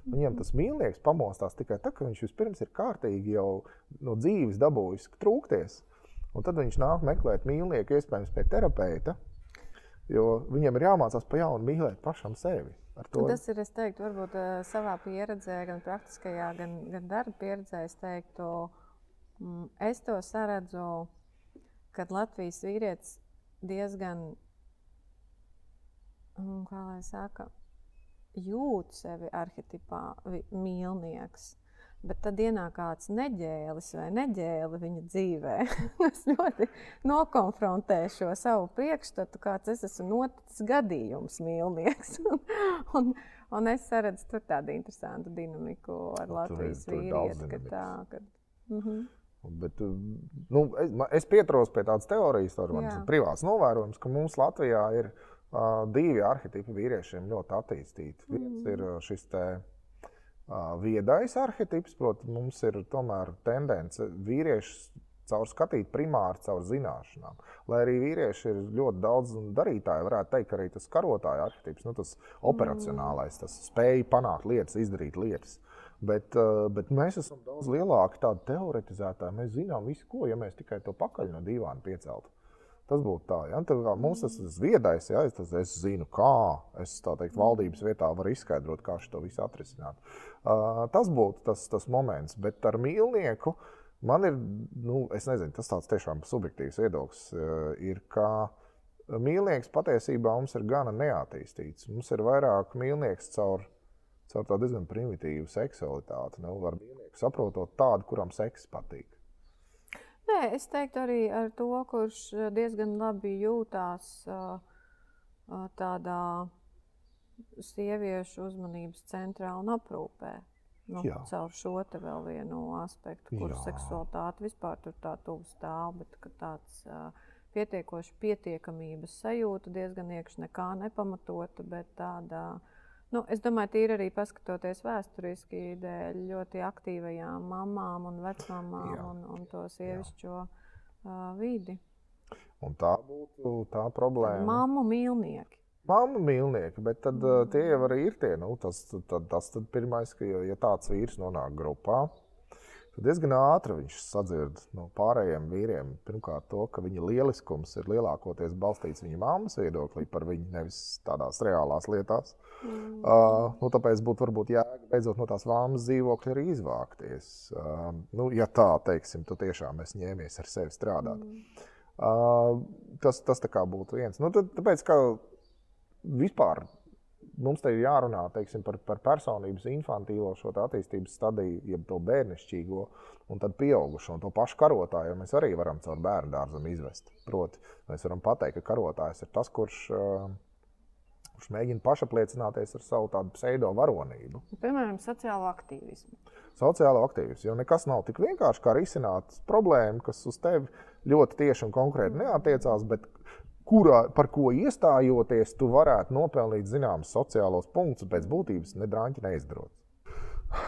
Viņam tas mīlnieks pamostās tikai tad, kad viņš vispirms ir kārtīgi jau no dzīves dabūjis trūkties. Un tad viņš nāk meklēt mīlnieku, iespējams, pie terapeita. Jo viņam ir jāmācās pa jaunu mīlēt pašam sevi. Tas ir, es teiktu, varbūt eh, savā pieredzē, gan praktiskajā, gan, gan darba pieredzē. Es teiktu, mm, es to saredzu, kad Latvijas vīrietis diezgan kā lai saka, jūt sevi arhetipā mīlnieks. Bet tad ienāk kāds neģēlis vai neģēli viņa dzīvē. es ļoti nokonfrontēju šo savu priekšstatu, kāds es esmu noticis gadījums mīlnieks. un, un, un es redzu tur tādu interesantu dinamiku ar nu, Latvijas vīrieti. Ka tā, ka, mm -hmm. Bet, nu, es, es pieturos pie tādas teorijas, tas ir privāts novērojums, ka mums Latvijā ir ielikās Uh, divi arhitekti vīriešiem ļoti attīstīti. Viens mm. ir šis te, uh, viedais arhitekts, protams, mums ir tomēr tendence vīriešus caur skatīt primāri caur zināšanām. Lai arī vīrieši ir ļoti daudz darītāji, varētu teikt, arī tas karotāja arhitekts, nu, tas operacionālais, tas spēja panākt lietas, izdarīt lietas. Bet, uh, bet mēs esam daudz lielāki tādi teoretizētāji. Mēs zinām visu, ko, ja mēs tikai to pakaļ no divām pieceltu. Tas būtu tā, ja? tā kā mums tas ir viedais, ja es, tas, es zinu, kā es teikt, valdības vietā varu izskaidrot, kā šo visu atrisināt. Uh, tas būtu tas, tas moments, bet ar mīlnieku man ir, nu, es nezinu, tas tāds tiešām subjektīvs viedoklis uh, ir, ka mīlnieks patiesībā mums ir gana neattīstīts. Mums ir vairāk mīlnieks caur, caur tādu diezgan primitīvu seksualitāti. Nu, var mīlnieku saprotot tādu, kuram seks patīk. Nē, es teiktu arī ar to, kurš eh, diezgan labi jūtās uh, uh, tādā sieviešu uzmanības centrā un aprūpē. Nu, Jā. caur šo te vēl vienu aspektu, kur Jā. seksualitāte vispār tur tā tuvu stāv, bet tāds uh, pietiekoši pietiekamības sajūta diezgan iekšā nekā nepamatota, bet tāda uh, Nu, es domāju, tīri arī paskatoties vēsturiski dēļ ļoti aktīvajām mamām un vecmāmām un, un to sievišķo uh, vidi. Un tā būtu tā problēma. Māmu mīlnieki. Māmu mīlnieki, bet tad, mm. tie jau arī ir tie. Nu, tas, tad, tas tad pirmais, ka ja tāds vīrs nonāk grupā, Tad diezgan ātri viņš sadzird no pārējiem vīriem, pirmkārt, to, ka viņa lieliskums ir lielākoties balstīts viņa mammas viedoklī par viņu, nevis tādās reālās lietās. Mm. Uh, nu, tāpēc būtu varbūt jēga beidzot no tās mammas dzīvokļa arī izvākties. Uh, nu, ja tā, teiksim, tu tiešām esi ņēmies ar sevi strādāt. Mm. Uh, tas, tas būtu viens. Nu, tad, tāpēc, ka vispār mums te ir jārunā teiksim, par, par personības infantīlo šo attīstības stadiju, jeb to bērnišķīgo, un tad pieaugušo un to pašu karotāju. Mēs arī varam caur bērnu dārzam izvest. Proti, mēs varam pateikt, ka karotājs ir tas, kurš. Kurš mēģina pašapliecināties ar savu tādu pseido varonību. Piemēram, sociālo aktīvismu. Sociālo aktīvismu. Jo nekas nav tik vienkārši kā risināt problēmu, kas uz tevi ļoti tieši un konkrēti neatiecās, bet kurā, par ko iestājoties, tu varētu nopelnīt zināmus sociālos punktus, pēc būtības nedrāņķi neizdarot.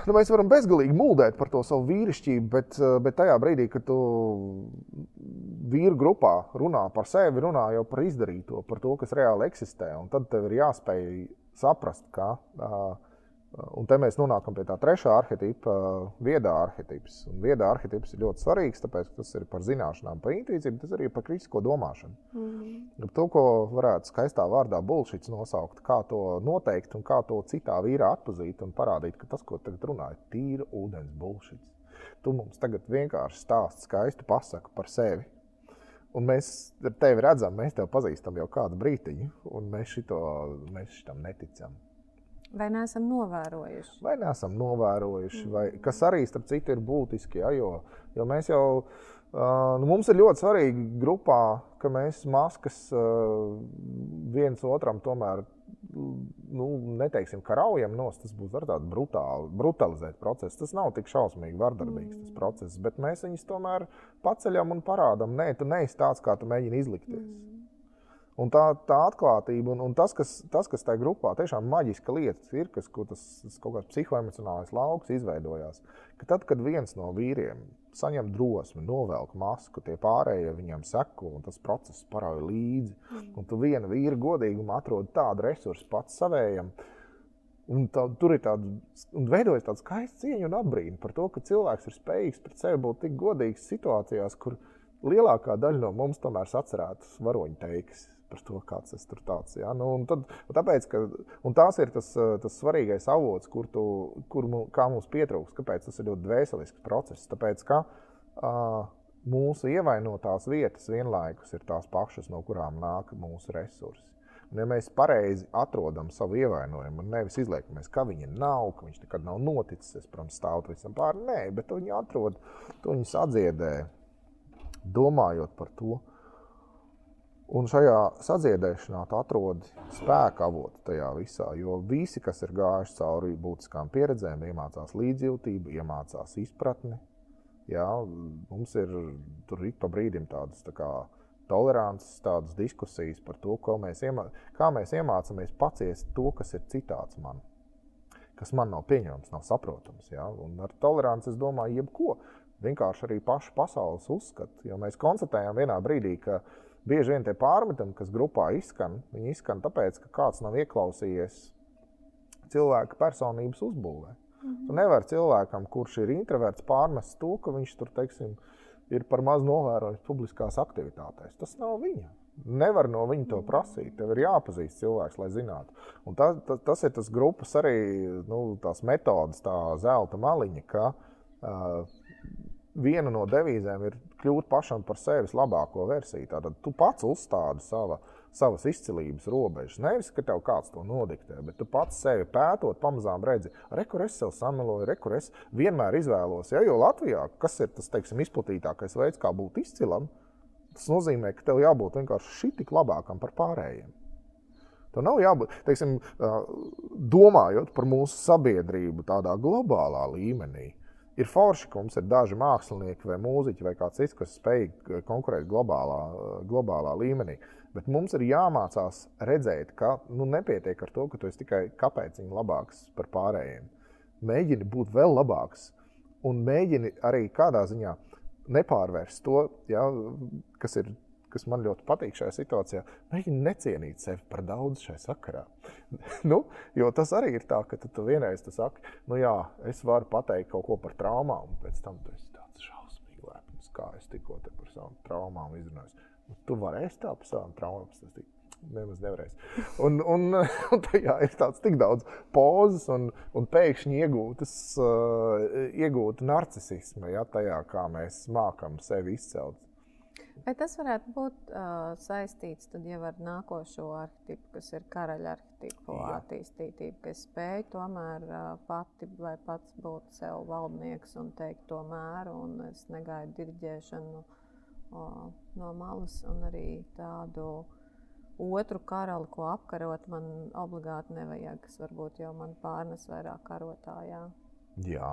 Nu, mēs varam bezgalīgi mūldēt par to savu vīrišķību, bet, bet tajā brīdī, kad tu vīru grupā runā par sevi, runā jau par izdarīto, par to, kas reāli eksistē, un tad tev ir jāspēj saprast, ka uh, Un te mēs nonākam pie tā trešā arhitekta, viedā arhitekts. Viedā arhitekts ir ļoti svarīgs, tāpēc tas ir par zināšanām, par intuīciju, bet tas arī par kritisko domāšanu. Mm. To, ko varētu skaistā vārdā bullshits nosaukt, kā to noteikt un kā to citā vīrā atpazīt un parādīt, ka tas, ko tagad runā, ir tīra ūdens bullshits. Tu mums tagad vienkārši stāsti skaistu pasaku par sevi. Un mēs tevi redzam, mēs tevi pazīstam jau kādu brīdiņu, un mēs, šito, mēs šitam neticam. Vai neesam novērojuši? Vai neesam novērojuši, mm. vai, kas arī starp citu ir būtiski. Ja, jo, jo mēs jau, uh, nu, mums ir ļoti svarīgi grupā, ka mēs maskas uh, viens otram tomēr nu, neteiksim, ka raujam nost, tas būs tāds brutāli, brutalizēts process. Tas nav tik šausmīgi vardarbīgs mm. process, bet mēs viņus tomēr paceļam un parādām, nē, tu neesi tāds, kā tu mēģini izlikties. Mm. Un tā, tā atklātība un, un tas, kas, tas, kas tajā grupā tiešām maģiska lieta ir, kas, tas, tas kaut kāds psihoemocionālais lauks izveidojās. Ka tad, kad viens no vīriem saņem drosmi, novelk masku, tie pārējie viņam seko, un tas process parauj līdzi, mm. un tu viena vīra godīgumu atrod tādu resursu pats savējam. Un tā, tur ir tāds, un veidojas tāds skaists cieņa un apbrīna par to, ka cilvēks ir spējīgs pret sevi būt tik godīgs situācijās, kur lielākā daļa no mums tomēr atcerētas varoņu teikas par to, kāds tas tur tāds. Ja? Nu, un tad, tāpēc, ka, un tās ir tas, tas svarīgais avots, kur, tu, kur mu, mums pietrūkst. Kāpēc tas ir ļoti dvēselisks process? Tāpēc, ka uh, mūsu ievainotās vietas vienlaikus ir tās pašas, no kurām nāk mūsu resursi. Un, ja mēs pareizi atrodam savu ievainojumu, nevis izliekamies, ka viņa nav, ka viņš nekad nav noticis, es, protams, stāvu visam pāri, nē, bet viņi atrod, to viņus atdziedē, domājot par to, Un šajā sadziedēšanā tu atrod spēka avotu tajā visā. Jo visi, kas ir gājuši cauri būtiskām pieredzēm, iemācās līdzjūtību, iemācās izpratni. Jā, mums ir tur ik pa brīdim tādas tā kā, tolerants, tādas diskusijas par to, mēs iemā, kā mēs iemācāmies paciest to, kas ir citāds man. Kas man nav pieņemams, nav saprotams. Ja? Un ar toleranci es domāju, jebko. Vienkārši arī pašu pasaules uzskatu. Jo mēs konstatējam vienā brīdī, ka mēs Bieži vien tie pārmetumi, kas grupā izskan, viņi izskan tāpēc, ka kāds nav ieklausījies cilvēka personības uzbūvē. Mm -hmm. Tu nevari cilvēkam, kurš ir introverts, pārmest to, ka viņš tur, teiksim, ir par maz novērojams publiskās aktivitātēs. Tas nav viņa. Nevar no viņa to prasīt. Tev ir jāpazīst cilvēks, lai zinātu. Un tas, tas, tas ir tas grupas arī nu, tās metodas, tā zelta maliņa, ka uh, viena no devīzēm ir kļūt pašam par sevis labāko versiju. Tad tu pats uzstādi savu savas izcilības robežas. Nevis, ka tev kāds to nodiktē, bet tu pats sevi pētot, pamazām redzi, rekur es sev sameloju, rekur es vienmēr izvēlos. Ja, jo Latvijā, kas ir tas teiksim, izplatītākais veids, kā būt izcilam, tas nozīmē, ka tev jābūt vienkārši šitik labākam par pārējiem. Tev nav jābūt, teiksim, domājot par mūsu sabiedrību tādā globālā līmenī. Ir forši, ka mums ir daži mākslinieki vai mūziķi vai kāds cits, kas spēj konkurēt globālā, globālā līmenī. Bet mums ir jāmācās redzēt, ka nu, nepietiek ar to, ka tu esi tikai kāpēc viņa labāks par pārējiem. Mēģini būt vēl labāks un mēģini arī kādā ziņā nepārvērst to, ja, kas, ir, kas man ļoti patīk šajā situācijā. Mēģini necienīt sevi par daudz šajā sakarā. nu, jo tas arī ir tā, ka tu, vienreiz tu saki, nu jā, es varu pateikt kaut ko par traumām, un pēc tam tu esi tāds šausmīgi lepns, kā es tikko par savām traumām izrunāju. Tu varēsi tā par savām traumām stāstīt. Nemaz nevarēs. Un, un, un tajā ir tāds tik daudz pozas un, un pēkšņi iegūtas, uh, iegūta narcisisma, ja tajā, kā mēs mākam sevi izcelt. Vai tas varētu būt uh, saistīts jau ar nākošo arhitektu, kas ir karaļa arhitektu attīstītība, kas spēj tomēr uh, pati vai pats būt sev valdnieks un teikt to mēru, un es negaidu diriģēšanu o, no malas, un arī tādu otru karali, ko apkarot, man obligāti nevajag, kas varbūt jau man pārnes vairāk karotājā. Jā,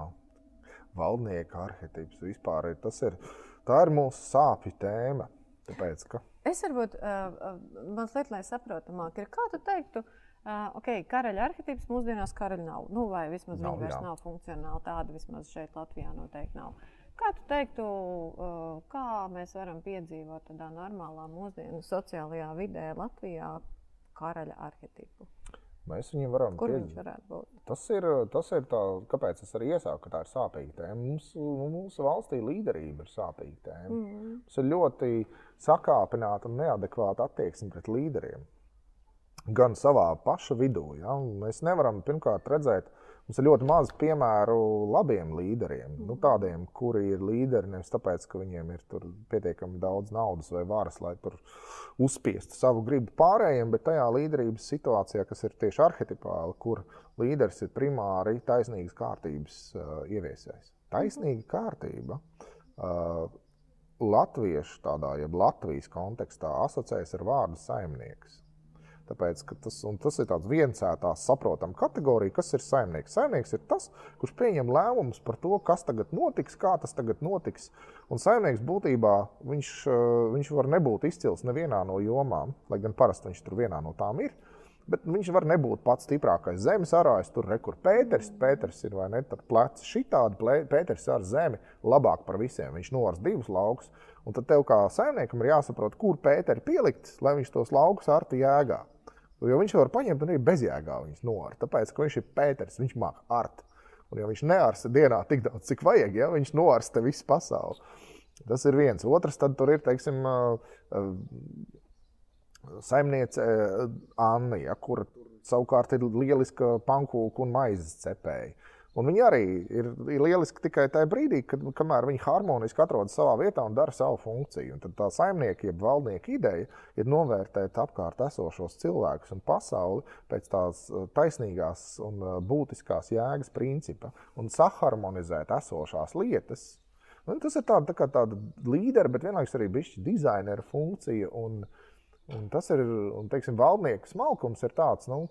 valdnieka arhitekts vispār ir, tas ir, tā ir mūsu sāpju tēma. Tāpēc, ka... Es varbūt uh, mazliet, lai saprotamāk, ir kā tu teiktu, uh, ok, karaļa arhitekts mūsdienās karaļa nav, nu vai vismaz nav, viņi vairs jā. nav funkcionāli tāda, vismaz šeit Latvijā noteikti nav. Kā tu teiktu, kā mēs varam piedzīvot tādā normālā mūsdienu sociālajā vidē Latvijā karaļa arhetipu? Mēs viņu varam Kur viņš varētu būt? Tas ir, tas ir tā, kāpēc es arī iesāku, ka tā ir sāpīga tēma. Mums, nu, mūsu valstī līderība ir sāpīga tēma. Mm -hmm. Mums ir ļoti sakāpināta un neadekvāta attieksme pret līderiem. Gan savā paša vidū. Ja? Mēs nevaram pirmkārt redzēt, Mums ir ļoti maz piemēru labiem līderiem. Mm. Nu, tādiem, kuri ir līderi nevis tāpēc, ka viņiem ir pietiekami daudz naudas vai varas, lai tur uzspiestu savu gribu pārējiem, bet tajā līderības situācijā, kas ir tieši arhetipāla, kur līderis ir primāri taisnīgas kārtības uh, ieviesējs. Taisnīga kārtība. Uh, Latviešu tādā, jeb Latvijas kontekstā asociējas ar vārdu saimnieks. Tāpēc, tas, tas ir tāds viensētā saprotama kategorija, kas ir saimnieks. Saimnieks ir tas, kurš pieņem lēmumus par to, kas tagad notiks, kā tas tagad notiks. Un saimnieks būtībā viņš, eh, viņš var nebūt izcils nevienā no jomām, lai gan parasti viņš tur vienā no tām ir. Bet viņš var nebūt pats stiprākais zemes arājs. Tur ir Pēters. Pēters ir vai ne tāds plecs. Šitādi Pēters ar zemi labāk par visiem. Viņš novars divus laukus. Un tad tev kā saimniekam ir jāsaprot, kur Pēteri pielikt, lai viņš tos laukus ar tie jēgā. Jo viņš var paņemt un arī bezjēgā viņas noārt. Tāpēc, ka viņš ir Pēters, viņš māca art. Un ja viņš neārsta dienā tik daudz, cik vajag, ja viņš noārsta visu pasauli. Tas ir viens. Otrs, tad tur ir, teiksim, saimniece Anna, ja, kura savukārt ir lieliska pankūku un maizes cepēja. Un viņi arī ir, ir lieliski tikai tajā brīdī, kad, kamēr viņi harmoniski atrodas savā vietā un dara savu funkciju. Un tad tā saimnieka, jeb valdnieka ideja ir novērtēt apkārt esošos cilvēkus un pasauli pēc tās uh, taisnīgās un uh, būtiskās jēgas principa un saharmonizēt esošās lietas. Un tas ir tāda, tā tāda līdera, bet vienlaikus arī bišķi dizainera funkcija. Un, un tas ir, un, teiksim, valdnieka smalkums ir tāds, nu,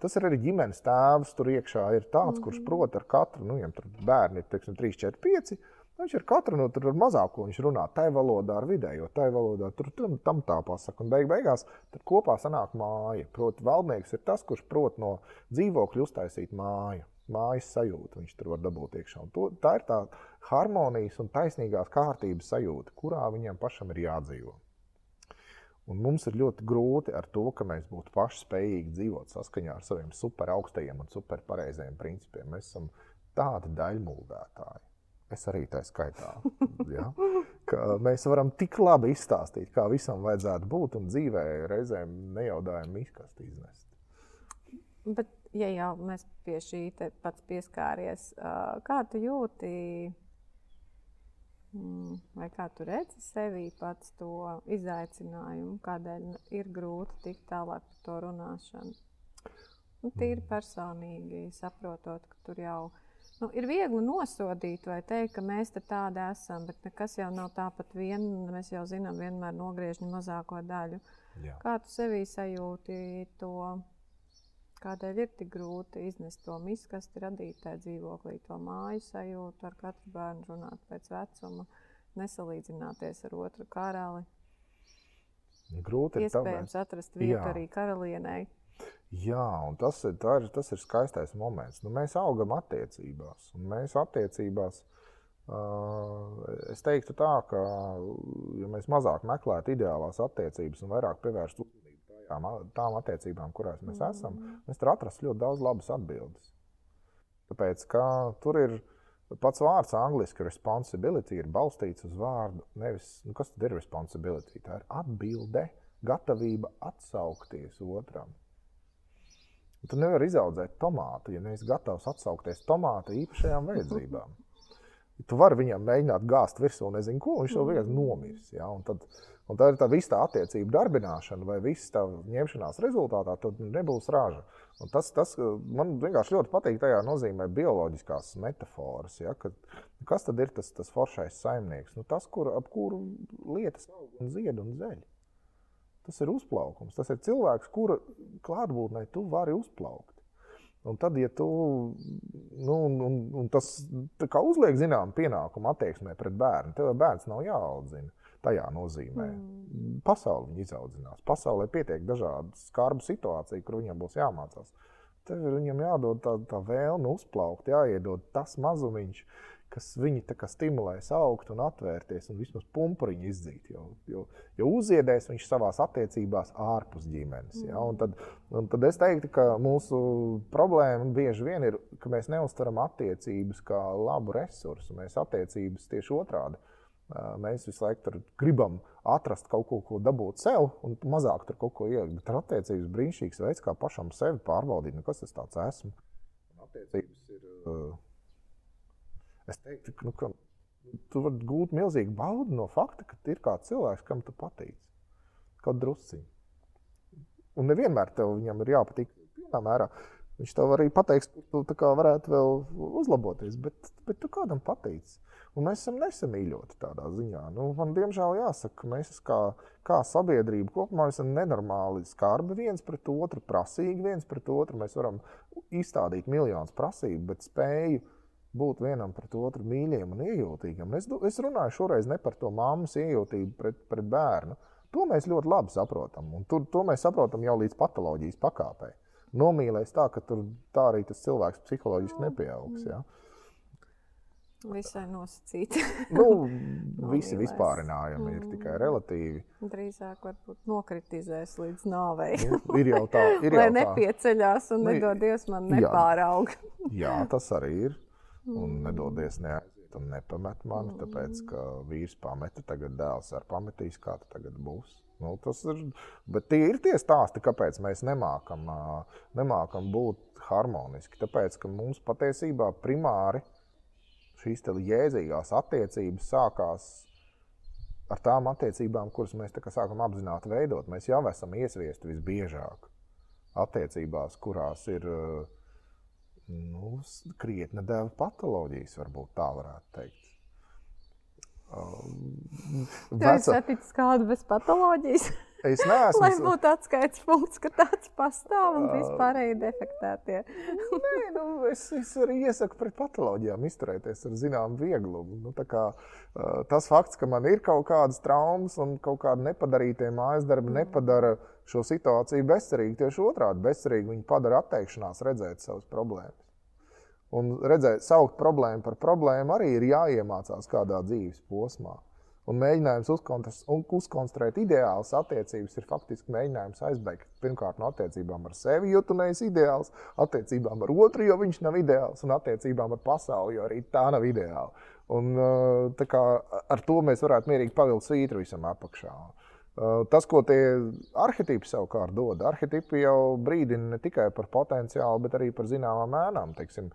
tas ir arī ģimenes tēvs. Tur iekšā ir tāds, mm -hmm. kurš mhm. prot ar katru, nu, ja tur bērni ir teiksim, 3, 4, 5. Viņš ar katru no tur mazāko viņš runā tai valodā, ar vidējo, tai valodā, tur tam, tam tā pasaka. Un beig beigās kopā sanāk māja. Proti, valdnieks ir tas, kurš prot no dzīvokļa uztaisīt māju. Mājas sajūta viņš tur var dabūt iekšā. To, tā ir tā harmonijas un taisnīgās kārtības sajūta, kurā viņam pašam ir jādzīvot. Un mums ir ļoti grūti ar to, ka mēs būtu paši spējīgi dzīvot saskaņā ar saviem super augstajiem un super pareizajiem principiem. Mēs esam tādi daļmuldētāji. Es arī tā skaitā. Ja? ka mēs varam tik labi izstāstīt, kā visam vajadzētu būt, un dzīvē reizēm nejaudājam miskasti iznest. Bet, ja jau mēs pie šī pats pieskāries, kā tu jūti, vai kā tu redzi sevī pats to izaicinājumu, kādēļ ir grūti tikt tālāk par to runāšanu? Nu, tīri mm. personīgi saprotot, ka tur jau Nu, ir viegli nosodīt vai teikt, ka mēs tādi esam, bet nekas jau nav tāpat vien. Mēs jau zinām, vienmēr nogriežam mazāko daļu. Jā. Kā tu sevī sajūti to? Kādēļ ir tik grūti iznest to miskasti, radīt tajā dzīvoklī, to māju sajūtu, ar katru bērnu runāt pēc vecuma, nesalīdzināties ar otru karali? Grūti ir Iespējams atrast vietu Jā. arī karalienei. Jā, un tas ir, ir, tas ir skaistais moments. Nu, mēs augam attiecībās, un mēs attiecībās. Uh, es teiktu, tā, ka, ja mēs mazāk meklētu ideālās attiecības un vairāk pievērstu uzmanību tām, tām attiecībām, kurās mēs mm. esam, mēs tur atrastu ļoti daudz labas atbildes. Tāpēc, ka tur ir pats vārds angļuiski responsibility, ir balstīts uz vārdu. Nevis, nu, kas tad ir responsibility? Tā ir atbilde, gatavība atsaukties otram. Tu nevari izaudzēt tomātu, ja neesi gatavs atsaukties tomāta īpašajām vajadzībām. Tu vari viņam mēģināt gāzt virsū, nezinu, ko viņš tev vienkārši nomirs. Ja? Un tad, un tā ir tā visa tā attiecība darbināšana vai viss tā ņemšanās rezultātā, tad nebūs raža. Un tas, tas man vienkārši ļoti patīk tajā nozīmē bioloģiskās metafāras. Ja? Kad, kas tad ir tas, tas foršais saimnieks? Nu, tas, kur, ap kuru lietas aug un zied un zeļ. Tas ir uzplaukums. Tas ir cilvēks, kura klātbūtnē tu vari uzplaukt. Un tad, ja tu nu, un, un, un tas uzliek zināmu pienākumu attieksmē pret bērnu, tev bērns nav jāaudzina. Tajā nozīmē, mm. pasauli viņi izaudzinās. Pasaulē pietiek dažādu skarbu situāciju, kur viņam būs jāmācās. Tev ir viņam jādod tā, tā vēlme uzplaukt, jāiedod tas mazumiņš, kas viņu stimulēs augt un atvērties un vismaz pumpuriņu izdzīt. Jo, jo, jo uziedēs viņš savā attiecībās ārpus ģimenes. Ja? Un tad, un tad es teiktu, ka mūsu problēma bieži vien ir, ka mēs neuztveram attiecības kā labu resursu. Mēs attiecības tieši otrādi. Mēs visu laiku gribam atrast kaut ko, ko dabūt sev, un mazāk tur kaut ko ielikt. Bet attiecības brīnišķīgs veids, kā pašam sevi pārbaudīt, nu, kas tas esmu. Attiecības ir uh, Es teiktu, ka, nu, ka tu vari gūt milzīgu baudu no fakta, ka ir kāds cilvēks, kam tu patīc. Kaut drusciņi. Un nevienmēr tev viņam ir jāpatīk pilnā mērā. Viņš tev arī pateiks, ka tu varētu vēl uzlaboties, bet, bet tu kādam patīc. Un mēs esam nesamīļoti tādā ziņā. Nu, man, diemžēl, jāsaka, ka mēs kā, kā sabiedrība kopumā esam nenormāli skarbi viens pret otru, prasīgi viens pret otru. Mēs varam izstādīt miljonus prasību, bet spēju būt vienam pret otru mīļiem un iejūtīgiem. Es, es runāju šoreiz ne par to mammas iejūtību pret, pret bērnu. To mēs ļoti labi saprotam. Un tur, to mēs saprotam jau līdz patoloģijas pakāpei. Nomīlēs tā, ka tur tā arī tas cilvēks psiholoģiski nepieaugs. Ja? Visai nosacīti. nu, visi vispārinājumi ir tikai relatīvi. Drīzāk varbūt nokritizēs līdz nāvei. nu, ir jau tā, ir Lai jau tā. nepieceļās un nu, nedodies man nepāraug. jā, tas arī ir. Un nedodies neaiziet un nepamet mani, tāpēc ka vīrs pameta, tagad dēls ar pametīs, kā tas tagad būs. Nu, tas ir, bet tie ir tie stāsti, kāpēc mēs nemākam, nemākam būt harmoniski. Tāpēc, ka mums patiesībā primāri šīs jēdzīgās attiecības sākās ar tām attiecībām, kuras mēs sākam apzināti veidot. Mēs jau esam iesviesti visbiežāk attiecībās, kurās ir uh, nu, krietni dēļ patoloģijas, varbūt tā varētu teikt. Um, Vai jūs saticat kādu bez patoloģijas? Es neesmu. Lai būtu atskaites punkts, ka tāds pastāv un vispārēji defektētie. Nē, nu, es, es arī iesaku pret patoloģijām izturēties ar zināmu vieglumu. Nu, kā, tas fakts, ka man ir kaut kādas traumas un kaut kāda nepadarītie mājas darbi, mm. nepadara šo situāciju bezcerīgu. Tieši otrādi bezcerīgi viņi padara atteikšanās redzēt savas problēmas. Un redzēt, saukt problēmu par problēmu arī ir jāiemācās kādā dzīves posmā. Un mēģinājums uzkonstruēt ideālas attiecības ir faktiski mēģinājums aizbēgt pirmkārt no attiecībām ar sevi, jo tu neesi ideāls, attiecībām ar otru, jo viņš nav ideāls, un attiecībām ar pasauli, jo arī tā nav ideāla. Un, kā, ar to mēs varētu mierīgi pavilkt svītru visam apakšā. Tas, ko tie arhitekti savukārt dod, arhitekti jau brīdina ne tikai par potenciālu, bet arī par zināmām ēnām. Teiksim,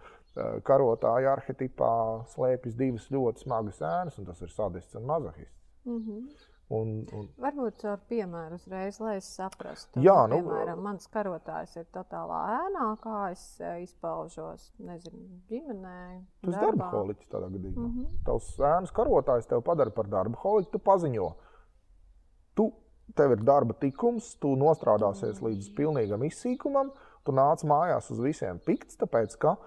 karotāja arhitipā slēpjas divas ļoti smagas ēnas, un tas ir sadists un mazohists. Mm -hmm. Un, un... Varbūt ar piemēru uzreiz, lai es saprastu. Jā, nu, piemēram, mans karotājs ir totālā ēnā, kā es izpaužos, nezinu, ģimenē. Tas ir darba holiķis tādā gadījumā. Mm -hmm. Tavs ēnas karotājs tev padara par darba holiķu, tu paziņo. Tev ir darba tikums, tu nostrādāsies līdz pilnīgam izsīkumam, tu nāc mājās uz visiem pikts, tāpēc ka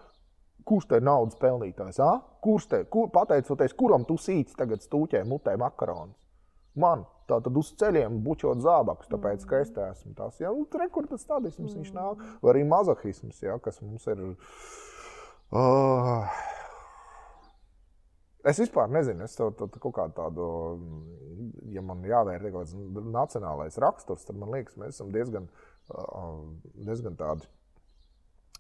Kurš te ir naudas pelnītājs? A? Kurš te, kur, pateicoties, kuram tu sīci tagad stūķē mutē makaronus? Man. Tā tad uz ceļiem bučot zābakus, tāpēc, ka es te esmu tas. Ja? Nu, re, kur tas tādisms viņš nāk? Vai arī mazohisms, ja? kas mums ir. Uh, Es vispār nezinu, es to, to, to kaut kādu tādu, ja man jāvērtē kaut kāds nacionālais raksturs, tad man liekas, mēs esam diezgan, diezgan tādi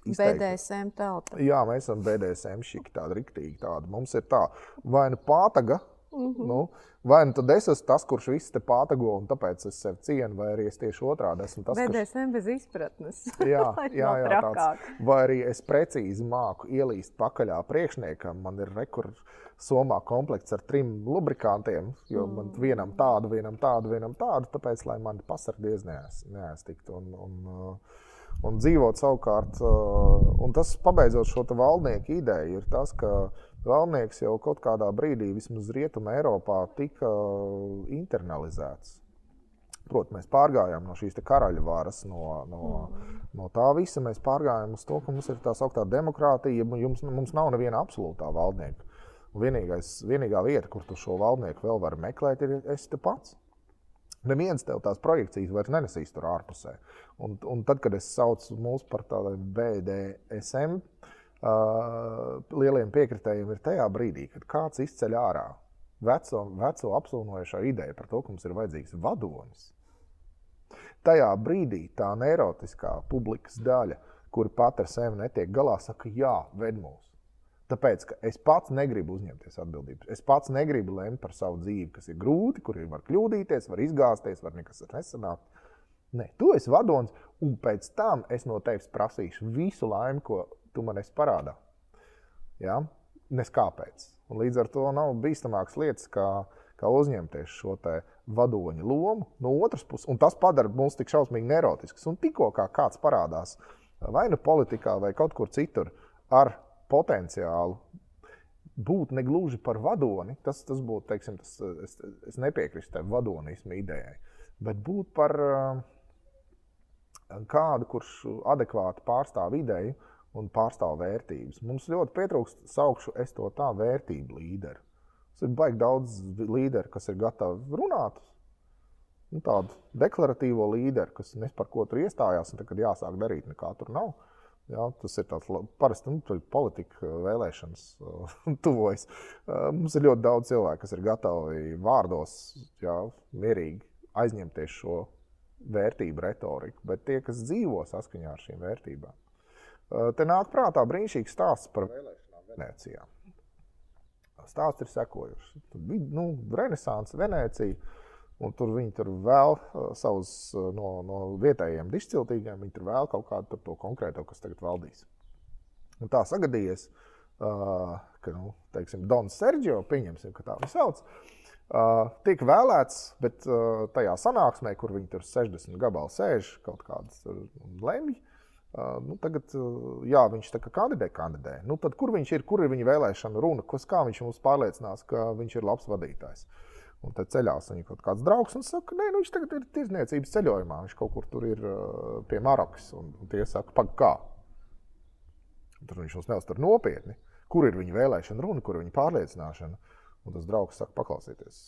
Izteikti. BDSM tauta. Jā, mēs esam BDSM šiki tādi riktīgi tādi. Mums ir tā, vai nu pātaga, mm -hmm. nu, vai nu tad es esmu tas, kurš visu te pātago, un tāpēc es sevi cienu, vai arī es tieši otrādi esmu tas, kurš... bez izpratnes. jā, jā, jā tāds. Vai arī es precīzi māku ielīst pakaļā priekšniekam, man ir rekurs somā komplekts ar trim lubrikantiem, jo mm. man vienam tādu, vienam tādu, vienam tādu, tāpēc, lai mani pasargdies neaiztiktu. Un, un, uh, un dzīvot savukārt. Uh, un tas, pabeidzot šo valdnieku ideju, ir tas, ka valdnieks jau kaut kādā brīdī, vismaz Rietumē, Eiropā, tika internalizēts. Protams, mēs pārgājām no šīs karaļa varas, no, no, mm. no tā visa. Mēs pārgājām uz to, ka mums ir tā sauktā demokrātija, jums, mums nav neviena absolūtā valdnieka. Vienīgais, vienīgā vieta, kur tu šo valdnieku vēl vari meklēt, ir es te pats. Neviens tev tās projekcijas vairs nenesīs tur ārpusē. Un, un tad, kad es saucu mūs par tādiem BDSM, uh, lieliem piekritējiem ir tajā brīdī, kad kāds izceļ ārā veco, veco apsūnojušo ideju par to, ka mums ir vajadzīgs vadonis. Tajā brīdī tā neirotiskā publikas daļa, kura pat ar sevi netiek galā, saka, jā, ved mūs. Tāpēc, ka es pats negribu uzņemties atbildību. Es pats negribu lemt par savu dzīvi, kas ir grūti, kur var kļūdīties, var izgāzties, var nekas nesanākt. Nē, tu esi vadonis, un pēc tam es no tevis prasīšu visu laimi, ko tu man esi parādā. Ja? Nes kāpēc. Un līdz ar to nav bīstamākas lietas, kā, kā uzņemties šo vadoņa lomu no otras puses. Un tas padara mūs tik šausmīgi nerotiskus. Un tikko kā kāds parādās vai nu politikā, vai kaut kur citur ar potenciālu būt ne gluži par vadoni, tas, tas būtu, teiksim, tas, es, es nepiekrītu tam vadonismu idejai, bet būt par uh, kādu, kurš adekvāti pārstāv ideju un pārstāv vērtības. Mums ļoti pietrūkst, saukšu es to tā, vērtību līderi. Tas ir baigi daudz līderu, kas ir gatavi runāt. Nu, tādu deklaratīvo līderi, kas nes par ko tur iestājās, un tad, kad jāsāk darīt, nekā tur nav. Uh, Jā, tas ir tāds parasti nu, politika vēlēšanas tuvojas. Mums ir ļoti daudz cilvēku, kas ir gatavi vārdos jā, mierīgi aizņemties šo vērtību retoriku, bet tie, kas dzīvo saskaņā ar šīm vērtībām, te nāk prātā brīnišķīgs stāsts par vēlēšanām Venecijā. Stāsts ir bija nu, Renesanse, Venecija. Un tur viņi tur vēl uh, savus uh, no, no vietējiem dišciltīgiem, viņi tur vēl kaut kādu to konkrēto, kas tagad valdīs. Un tā sagadījies, ka nu, teiksim, Dons Sergio, pieņemsim, ka tā viņš sauc, tika vēlēts, bet tajā sanāksmē, kur viņi tur 60 gabalu sēž, kaut kādas lemj, nu, tagad, jā, viņš tā kā kandidē, kandidē. Nu, tad, kur viņš ir, kur ir viņa vēlēšana runa, kas, kā viņš mums pārliecinās, ka viņš ir labs vadītājs? Un tad ceļās viņa kaut kāds draugs un saka, nē, nu, viņš tagad ir tirzniecības ceļojumā. Viņš kaut kur tur ir pie Marokas. Un, un tie saka, pagaidi, kā? Tur viņš mums neuztur nopietni. Kur ir viņa vēlēšana runa, kur ir viņa pārliecināšana? Un tas draugs saka, paklausieties,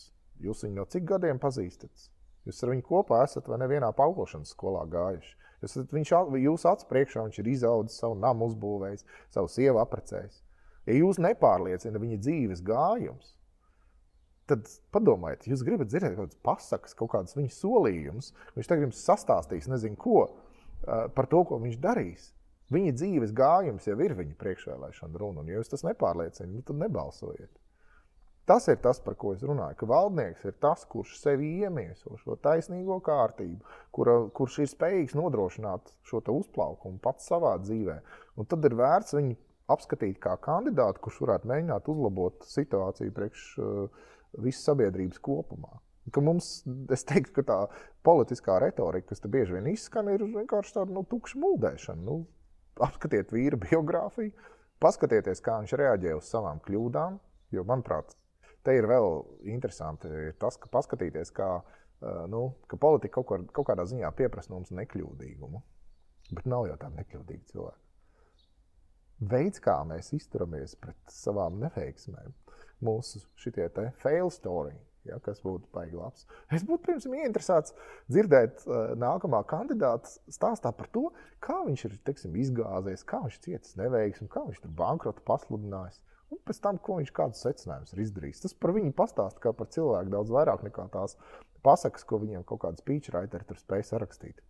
jūs viņu no cik gadiem pazīstat? Jūs ar viņu kopā esat vai nevienā paukošanas skolā gājuši. Jūs viņš, jūsu acu priekšā, viņš ir izaudzis savu namu, uzbūvējis, savu sievu apprecējis. Ja jūs nepārliecināt viņa dzīves gājums, tad padomājiet, jūs gribat dzirdēt kaut kādas pasakas, kaut kādas viņa solījumus. Viņš tagad jums sastāstīs, nezinu ko, par to, ko viņš darīs. Viņa dzīves gājums jau ir viņa priekšvēlēšana runa, un ja jūs tas nepārliecināt, nu, tad nebalsojiet. Tas ir tas, par ko es runāju. Ka valdnieks ir tas, kurš sevi iemieso šo taisnīgo kārtību, kura, kurš ir spējīgs nodrošināt šo uzplaukumu pats savā dzīvē. Un tad ir vērts viņu apskatīt kā kandidātu, kurš varētu mēģināt uzlabot situāciju priekš uh, visas sabiedrības kopumā. Ka mums, es teiktu, ka tā politiskā retorika, kas te bieži vien izskan, ir vienkārši tāda nu, tukša muldēšana. Nu, apskatiet vīra biogrāfiju, paskatieties, kā viņš reaģē uz savām kļūdām. Jo, manuprāt, te ir vēl interesanti tas, ka paskatīties, kā nu, ka politika kaut, kā, kaut kādā ziņā pieprasa mums nekļūdīgumu. Bet nav jau tāda nekļūdīga cilvēka. Veids, kā mēs izturamies pret savām neveiksmēm, mūsu šitie fail story, ja, kas būtu baigi labs. Es būtu pirms ieinteresēts dzirdēt uh, nākamā kandidāta stāstā par to, kā viņš ir teiksim, izgāzies, kā viņš cietis neveiksmi, kā viņš tur bankrotu pasludinājis. Un pēc tam, ko viņš kādus secinājumus ir izdarījis. Tas par viņu pastāsta kā par cilvēku daudz vairāk nekā tās pasakas, ko viņiem kaut kāda speechwriteri tur spēja sarakstīt.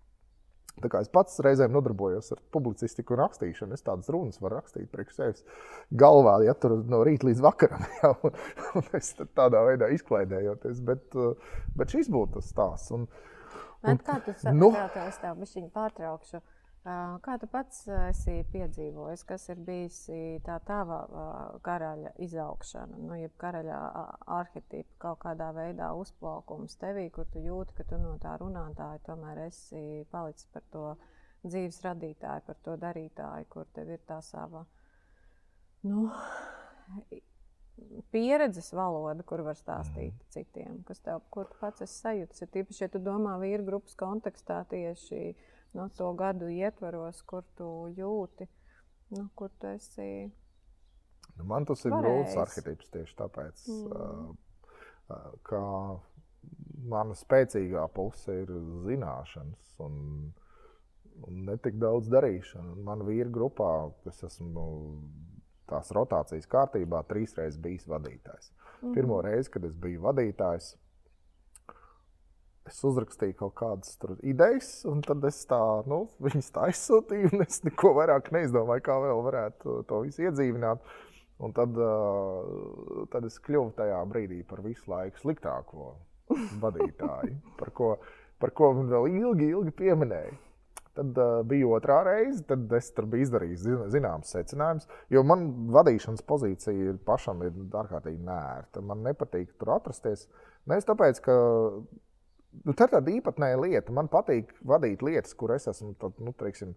Tā kā es pats reizēm nodarbojos ar publicistiku un rakstīšanu, es tādas runas varu rakstīt priekš sevis galvā, ja tur no rīta līdz vakaram. Ja, un, un es tādā veidā izklaidējoties, bet, bet šis būtu tas stāsts. Un, un, kā tu saproti, nu, es tev pārtraukšu. Kā tu pats esi piedzīvojis, kas ir bijis tā tava karaļa izaugšana, nu, jeb karaļa arhitekta kaut kādā veidā uzplaukums tevī, kur tu jūti, ka tu no tā runātāja tomēr esi palicis par to dzīves radītāju, par to darītāju, kur tev ir tā sava nu, pieredzes valoda, kur var stāstīt mm. citiem, kas tev, kur tu pats esi sajūtis. Ir tīpaši, ja tu domā vīru grupas kontekstā tieši no to gadu ietvaros, kur tu jūti, nu, kur tu esi. Nu, man tas ir grūts arhitekts tieši tāpēc, mm. uh, ka mana spēcīgā puse ir zināšanas un, un ne tik daudz darīšana. Man vīra grupā, es esmu tās rotācijas kārtībā, trīs reizes bijis vadītājs. Mm. Pirmo reizi, kad es biju vadītājs, es uzrakstīju kaut kādas idejas, un tad es tā, nu, viņas tā izsūtīju, un es neko vairāk neizdomāju, kā vēl varētu to visu iedzīvināt. Un tad, tad es kļuvu tajā brīdī par visu laiku sliktāko vadītāju, par ko, par ko man vēl ilgi, ilgi pieminēja. Tad uh, bija otrā reize, tad es tur biju izdarījis zināmas secinājumus. Jo man vadīšanas pozīcija pašam ir ārkārtīgi nērta. Man nepatīk tur atrasties. Nevis tāpēc, ka nu, tā ir tāda īpatnēja lieta. Man patīk vadīt lietas, kur es esmu tad, nu, teiksim,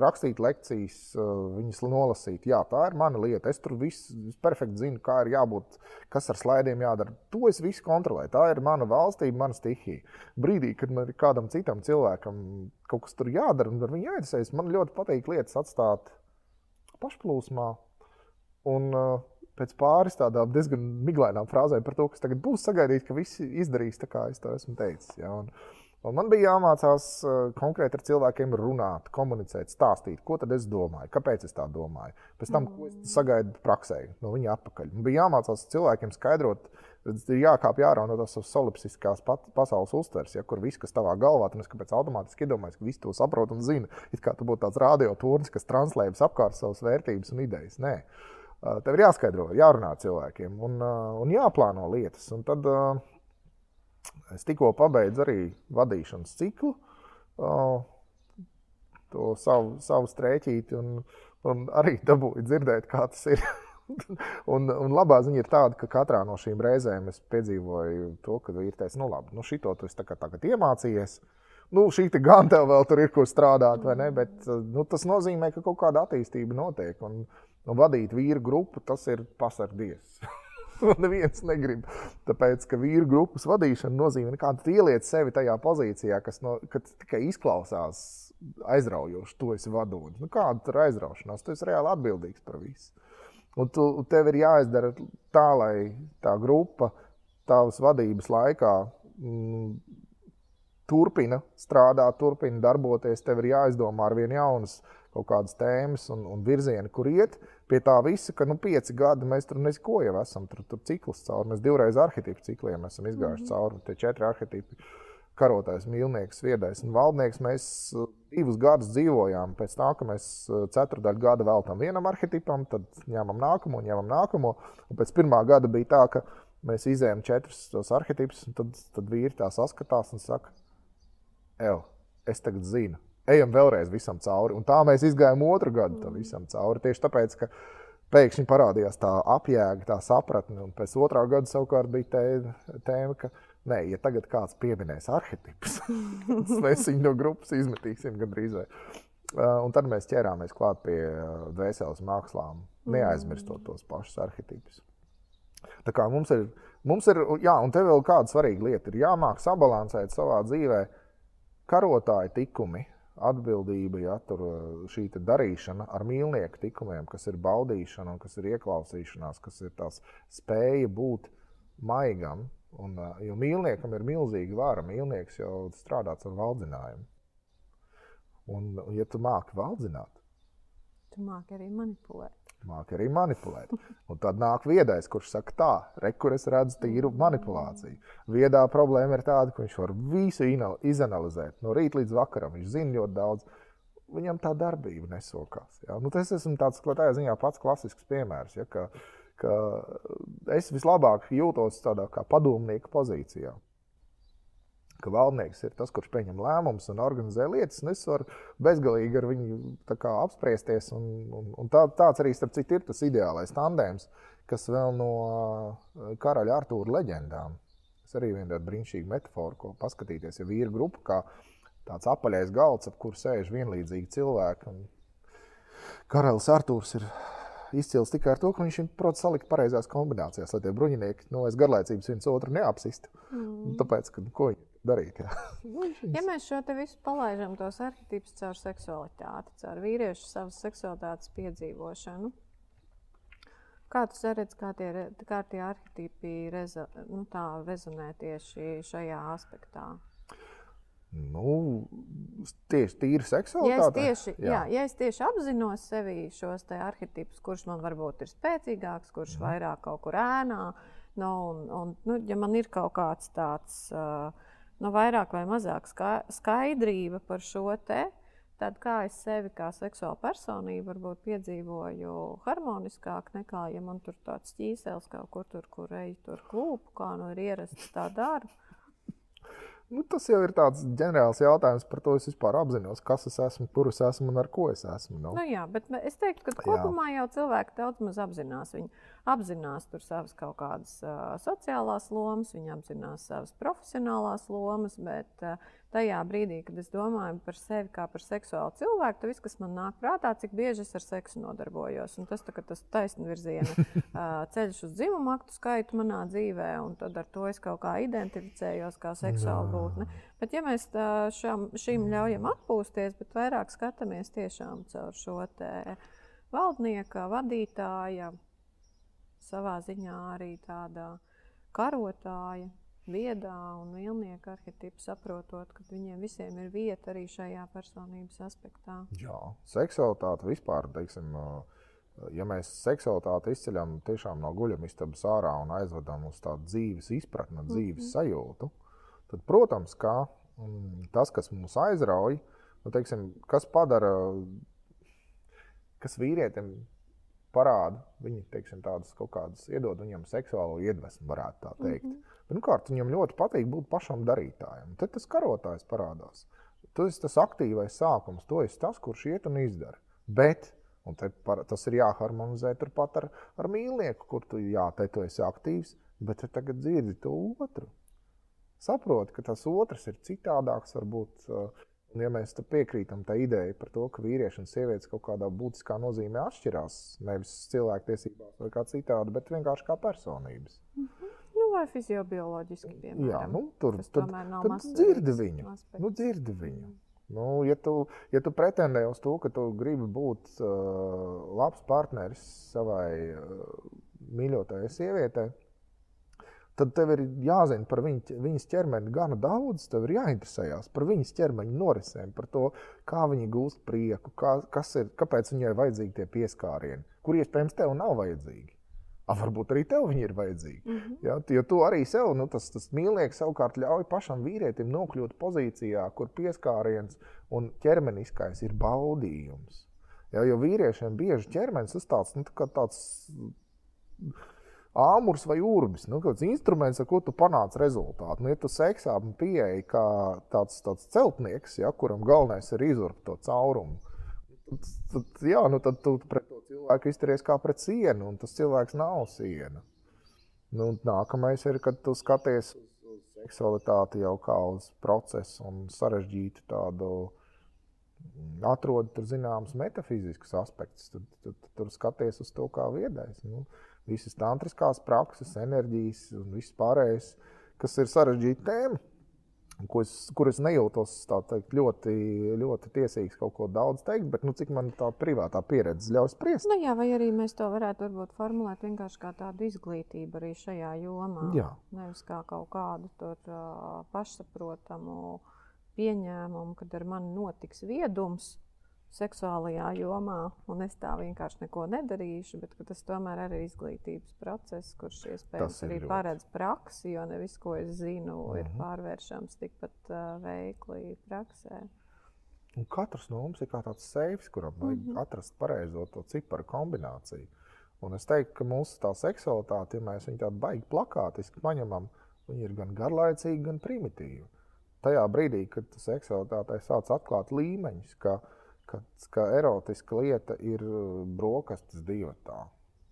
rakstīt lekcijas, viņas nolasīt. Jā, tā ir mana lieta. Es tur viss perfekti zinu, kā ir jābūt, kas ar slaidiem jādara. To es visu kontrolēju. Tā ir mana valstība, mana stihija. Brīdī, kad man ir kādam citam cilvēkam kaut kas tur jādara un ar viņu jāinteresējas, man ļoti patīk lietas atstāt pašplūsmā. Un, uh, pēc pāris tādām diezgan miglainām frāzēm par to, kas tagad būs sagaidīt, ka visi izdarīs tā, kā es to esmu teicis. Ja? Un, un man bija jāmācās uh, konkrēti ar cilvēkiem runāt, komunicēt, stāstīt, ko tad es domāju, kāpēc es tā domāju. Pēc tam, ko es sagaidu praksē, no viņa atpakaļ. Man bija jāmācās cilvēkiem skaidrot, ir jākāpj ārā no tās solipsiskās pasaules uztveres, ja, kur viss, kas tavā galvā, tad es kāpēc automātiski iedomājos, ka visi to saprot un zina. It kā tu būtu tāds radiotūris, kas translē apkārt savas vērtības un idejas. Nē. Tev ir jāskaidro, jārunā cilvēkiem un, un jāplāno lietas. Un tad uh, es tikko pabeidzu arī vadīšanas ciklu, uh, to savu, savu strēķīti, un, un arī dabūju dzirdēt, kā tas ir. un, un labā ziņa ir tāda, ka katrā no šīm reizēm es piedzīvoju to, ka ir teicis, nu labi, nu šito tu esi tagad, iemācījies. Nu, šī gan tev vēl tur ir, kur strādāt, vai ne? Bet nu, tas nozīmē, ka kaut kāda attīstība notiek. Un, Nu, vadīt vīru grupu, tas ir pasardies. Neviens negrib. Tāpēc, ka vīru grupas vadīšana nozīmē, ka tu ieliec sevi tajā pozīcijā, kas no, tikai izklausās aizraujoši. Tu esi vadonis. Nu, kāda tur aizraušanās? Tu esi reāli atbildīgs par visu. Un tu, tev ir jāizdara tā, lai tā grupa tavas vadības laikā mm, turpina strādāt, turpina darboties. Tev ir jāizdomā ar vien jaunas kaut kādas tēmas un, un virzieni, kur iet. Pie tā visa, ka nu, pieci gadi mēs tur nezinu, jau esam. Tur, tur cikls cauri. Mēs divreiz arhitektu cikliem esam izgājuši mm -hmm. cauri. Tie četri arhitekti karotājs, mīlnieks, viedais un valdnieks. Mēs uh, divus gadus dzīvojām. Pēc tam, ka mēs uh, ceturdaļu gada veltām vienam arhitipam, tad ņēmām nākamo, ņēmām nākamo. Un pēc pirmā gada bija tā, ka mēs izējām četrus tos arhitipus, un tad, tad vīri tā saskatās un saka, Evo, es tagad zinu, ejam vēlreiz visam cauri. Un tā mēs izgājām otru gadu tam visam cauri. Tieši tāpēc, ka pēkšņi parādījās tā apjēga, tā sapratne. Un pēc otrā gada savukārt bija tē, tēma, ka nē, ja tagad kāds pieminēs arhitipus, tad mēs viņu no grupas izmetīsim gandrīz. Uh, un tad mēs ķērāmies klāt pie uh, dvēseles mākslām, neaizmirstot tos pašus arhitipus. Tā kā mums ir, mums ir, jā, un te vēl kāda svarīga lieta ir jāmāk sabalansēt savā dzīvē karotāju tikumi, atbildība, ja tur šī darīšana ar mīlnieku tikumiem, kas ir baudīšana, un kas ir ieklausīšanās, kas ir tās spēja būt maigam. Un, jo mīlniekam ir milzīga vara. Mīlnieks jau strādāts ar valdzinājumu. Un, ja tu māki valdzināt, tu māki arī manipulēt māki arī manipulēt. Un tad nāk viedais, kurš saka, tā, re, kur es redzu tīru manipulāciju. Viedā problēma ir tāda, ka viņš var visu izanalizēt no rīta līdz vakaram. Viņš zina ļoti daudz. Viņam tā darbība nesokās. Ja? Nu, tas esmu tāds, tādā ziņā pats klasisks piemērs. Ja? Ka, ka es vislabāk jūtos tādā kā padomnieka pozīcijā ka valdnieks ir tas, kurš pieņem lēmumus un organizē lietas. Un es varu bezgalīgi ar viņu apspriesties. Un, un, un tā, tāds arī citu, ir tas ideālais tandēms, kas vēl no uh, karaļa Artūra leģendām. Tas arī viena brīnišķīga metāfora, ko paskatīties. Ja vīri grupa kā tāds apaļais galds, ap kuru sēž vienlīdzīgi cilvēki. Karalis Artūrs ir izcils tikai ar to, ka viņš prot salikt pareizās kombinācijās, lai tie bruņinieki no nu, garlaicības viens otru neapsistu. Mm. Tāpēc, ka, ko viņi darīt. Ja mēs šo te visu palaidām, tos arhitektus caur seksualitāti, caur vīriešu savas seksualitātes piedzīvošanu. Kā tu redzi, kā tie, kā tie arhitekti reza, nu, rezonē tieši šajā aspektā? Nu, tieši tīri seksuāli. Ja es tieši, jā. Jā, ja es tieši apzinos sevi šos arhitipus, kurš man varbūt ir spēcīgāks, kurš mm. vairāk kaut kur ēnā, nu, un, un, nu, ja man ir kaut kāds tāds uh, nu, vairāk vai mazāk skaidrība par šo te. Tad kā es sevi kā seksuālu personību varbūt piedzīvoju harmoniskāk nekā, ja man tur tāds ķīsels kaut kur tur, kur ej tur klūpu, kā nu ir ierasts tā darba. Nu, tas jau ir tāds ģenerāls jautājums par to, es vispār apzinos, kas es esmu, kur es esmu un ar ko es esmu. Nu. Nu, jā, bet es teiktu, ka kopumā jā. jau cilvēki daudz maz apzinās. Viņi apzinās savas kaut kādas uh, sociālās lomas, viņi apzinās savas profesionālās lomas, bet uh, tajā brīdī, kad es domāju par sevi kā par seksuālu cilvēku, tad viss, kas man nāk prātā, cik bieži es ar seksu nodarbojos. Un tas ir tas taisnvirziena ceļš uz dzimumu aktu skaitu manā dzīvē, un tad ar to es kaut kā identificējos kā seksuāla būtne. Bet, ja mēs šam, šīm ļaujam atpūsties, bet vairāk skatāmies tiešām caur šo valdnieka, vadītāja, savā ziņā arī tāda karotāja viedā un vilnieka arhitektu, saprotot, ka viņiem visiem ir vieta arī šajā personības aspektā. Jā, seksualitāte vispār, teiksim, ja mēs seksualitāti izceļam tiešām no guļamistabas ārā un aizvedam uz tādu dzīves izpratni, dzīves mm -hmm. sajūtu, tad, protams, ka mm, tas, kas mūs aizrauj, nu, teiksim, kas padara, kas vīrietim parāda, viņi teiksim, tādas kaut kādas iedod viņam seksuālo iedvesmu, varētu tā teikt. Mm -hmm. Pirmkārt, viņam ļoti patīk būt pašam darītājam. Tad tas karotājs parādās. Tas ir tas aktīvais sākums, to ir tas, kurš iet un izdara. Bet par, tas ir jāharmonizē turpat ar, ar mīlnieku, kur tu, jā, te tu esi aktīvs, bet tu tagad dzirdi to otru. Saproti, ka tas otrs ir citādāks, varbūt. Un, ja mēs piekrītam tai idejai par to, ka vīrieši un sievietes kaut kādā būtiskā nozīmē atšķirās, nevis cilvēktiesībās vai kā citādi, bet vienkārši kā personības. Mm -hmm. Nu, vai fiziobioloģiski, piemēram. Jā, nu, tur tad, tad dzirdi viņu. Aspekts. Nu, dzirdi viņu. Nu, ja, tu, ja tu pretendē uz to, ka tu gribi būt uh, labs partneris savai uh, mīļotajai sievietei, tad tev ir jāzina par viņu, viņas ķermeni gana daudz. Tev ir jāinteresējas par viņas ķermeņa norisēm, par to, kā viņi gūst prieku, kā, ir, kāpēc viņai vajadzīgi tie pieskārieni, kur iespējams tev nav vajadzīgi. A, varbūt arī tev viņi ir vajadzīgi. Mm -hmm. ja, jo tu arī sev, nu, tas, tas mīlnieks savukārt ļauj pašam vīrietim nokļūt pozīcijā, kur pieskāriens un ķermeniskais ir baudījums. Ja, jo vīriešiem bieži ķermenis ir tāds, nu, tā tāds āmurs vai urbis, nu, kāds instruments, ar ko tu panāc rezultātu. Nu, ja tu seksā pieeji kā tāds, tāds celtnieks, ja, kuram galvenais ir izurbt to caurumu, tad, jā, nu, tad tu pret to cilvēku izturies kā pret sienu, un tas cilvēks nav siena. Nu, nākamais ir, kad tu skaties uz seksualitāti jau kā uz procesu un sarežģītu tādu atrod tur zināmas metafiziskas aspektus. Tad, tad tur skaties uz to kā viedais. Nu, visas tantriskās prakses, enerģijas un viss pārējais, kas ir sarežģīta tēma. Es, kur es nejūtos teikt, ļoti, ļoti tiesīgs kaut ko daudz teikt, bet nu, cik man tā privātā pieredze ļauj spriest. Nu, jā, vai arī mēs to varētu varbūt, formulēt vienkārši kā tādu izglītību arī šajā jomā. Jā. Nevis kā kaut kādu tur, uh, pašsaprotamu pieņēmumu, kad ar mani notiks viedums seksuālajā jomā, un es tā vienkārši neko nedarīšu, bet tas tomēr arī ir izglītības process, kurš iespējams arī ļoti. paredz praksi, jo ne viss, ko es zinu, uh -huh. ir mhm. pārvēršams tikpat uh, veikli praksē. Un katrs no mums ir kā tāds seifs, kuram vajag mm -hmm. atrast pareizo to ciparu kombināciju. Un es teiktu, ka mūsu tā seksualitāte, ja mēs viņu tādu baigi plakātiski paņemam, viņi ir gan garlaicīgi, gan primitīvi. Tajā brīdī, kad seksualitātei sāc atklāt līmeņus, ka uh, ka, ka erotiska lieta ir uh, brokastis divatā.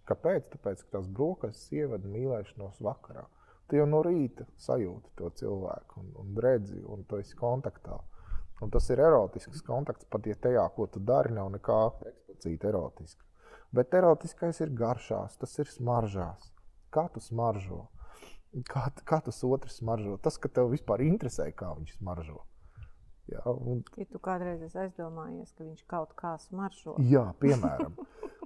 Kāpēc? Tāpēc, ka tās brokastis ievada mīlēšanos vakarā. Tu jau no rīta sajūti to cilvēku un, un redzi, un tu esi kontaktā. Un tas ir erotisks kontakts, pat ja tajā, ko tu dari, nav nekā eksplicīti erotiska. Bet erotiskais ir garšās, tas ir smaržās. Kā tu smaržo? Kā, kā tas otrs smaržo? Tas, ka tev vispār interesē, kā viņš smaržo. Jā, un... Ja tu kādreiz esi aizdomājies, ka viņš kaut kā smaržo. Jā, piemēram.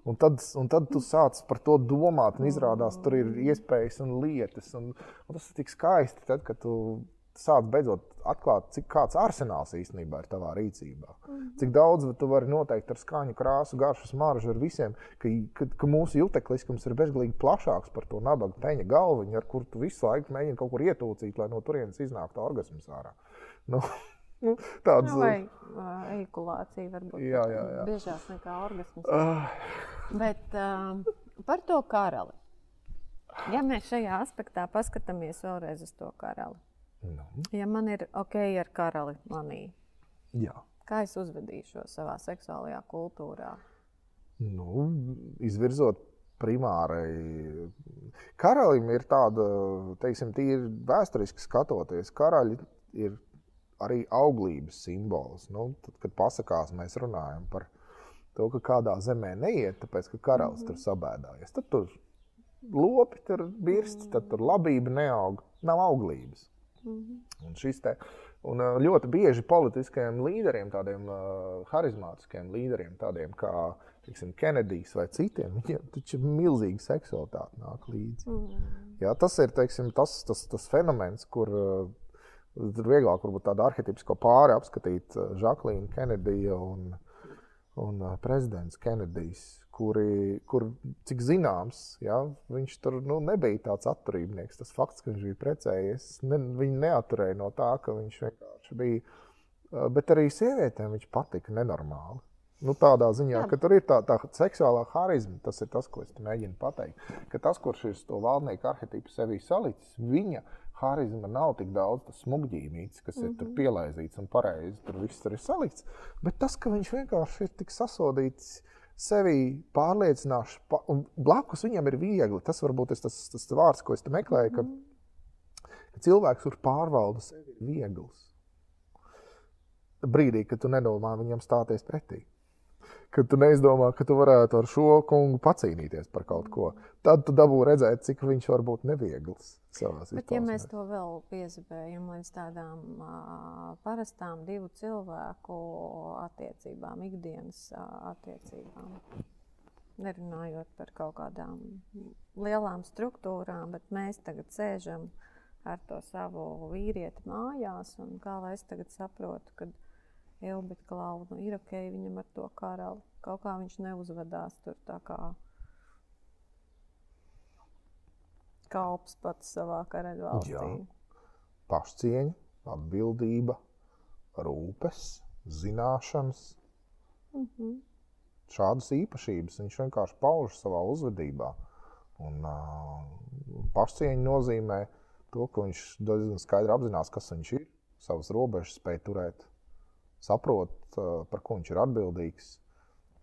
Un tad, un tad tu sāc par to domāt, un izrādās, tur ir iespējas un lietas. Un, un tas ir tik skaisti, tad, kad tu sāc beidzot atklāt, cik kāds arsenāls īstenībā ir tavā rīcībā. Mhm. Cik daudz tu vari noteikt ar skaņu, krāsu, garšu, smaržu ar visiem, ka, ka, ka mūsu jutekliskums ir bezgalīgi plašāks par to nabaga peņa galviņu, ar kuru tu visu laiku mēģini kaut kur ietūcīt, lai no turienes iznāktu organisms ārā. Nu, Nu, tādas nu, vai uh, eikulācija varbūt jā, jā, jā. biežāk nekā orgasms. Uh. Bet uh, par to karali. Ja mēs šajā aspektā paskatāmies vēlreiz uz to karali, nu. ja man ir ok ar karali manī, jā. kā es uzvedīšos savā seksuālajā kultūrā? Nu, izvirzot primārai. Karalim ir tāda, teiksim, tīri vēsturiski skatoties, karaļi ir arī auglības simbols. Nu, tad, kad pasakās, mēs runājam par to, ka kādā zemē neiet, tāpēc ka karalis mm -hmm. tur sabēdājies. Tad tur lopi tur birst, -hmm. tad tur labība neaug, nav auglības. Mm -hmm. Un šis te, un ļoti bieži politiskajiem līderiem, tādiem uh, harizmātiskiem līderiem, tādiem kā tiksim, Kenedijs vai citiem, viņiem taču ir milzīga seksualitāte nāk līdzi. Mm. Jā, tas ir teiksim, tas, tas, tas fenomens, kur uh, Tur vieglāk varbūt tādu arhitektisko pāri apskatīt Žaklīnu eh, Kenediju un, un eh, prezidents Kenedijs, kuri, kur, cik zināms, ja, viņš tur nu, nebija tāds atturībnieks. Tas fakts, ka viņš bija precējies, ne, viņu neaturēja no tā, ka viņš vienkārši bija. Eh, bet arī sievietēm viņš patika nenormāli. Nu, tādā ziņā, ka tur ir tā, tā seksuālā harizma, tas ir tas, ko es mēģinu pateikt. Ka tas, kurš ir to valdnieku arhitektu sevī salicis, viņa harizma nav tik daudz tas smugģīmīts, kas mm -hmm. ir tur mhm. pielaizīts un pareizi tur viss tur ir salikts. Bet tas, ka viņš vienkārši ir tik sasodīts sevi pārliecināts, pa, un blakus viņam ir viegli. Tas varbūt ir tas, tas vārds, ko es te meklēju, ka, mm. ka cilvēks, kurš pārvalda sevi, viegls. Brīdī, kad tu nedomā viņam stāties pretī ka tu neizdomā, ka tu varētu ar šo kungu pacīnīties par kaut ko. Tad tu dabū redzēt, cik viņš var būt neviegls. Bet, ja mēs to vēl piezabējam līdz tādām uh, parastām divu cilvēku attiecībām, ikdienas uh, attiecībām, nerunājot par kaut kādām lielām struktūrām, bet mēs tagad sēžam ar to savu vīrieti mājās. Kā lai es tagad saprotu, ka Elbita klauna ir ok, viņam ar to karali kaut kā viņš neuzvedās tur tā kā kalps pats savā karaļvalstī. Jā. Pašcieņa, atbildība, rūpes, zināšanas. Mm -hmm. Šādas īpašības viņš vienkārši pauž savā uzvedībā. Un, uh, pašcieņa nozīmē to, ka viņš diezgan skaidri apzinās, kas viņš ir, savas robežas spēj turēt, saprot, par ko viņš ir atbildīgs.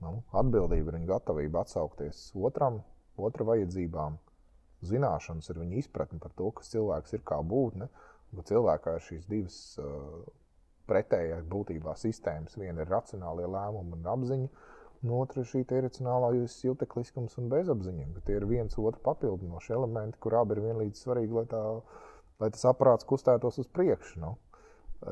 Nu, atbildība ir viņa gatavība atsaukties otram, otra vajadzībām. Zināšanas ir viņa izpratne par to, kas cilvēks ir kā būtne. Cilvēkā ir šīs divas uh, pretējās būtībā sistēmas. Viena ir racionālie lēmumi un apziņa, un otra ir šī iracionālā jutekliskums un bezapziņa. Tie ir viens otru papildinoši elementi, kur abi ir vienlīdz svarīgi, lai, tā, lai tas aparāts kustētos uz priekšu. Nu.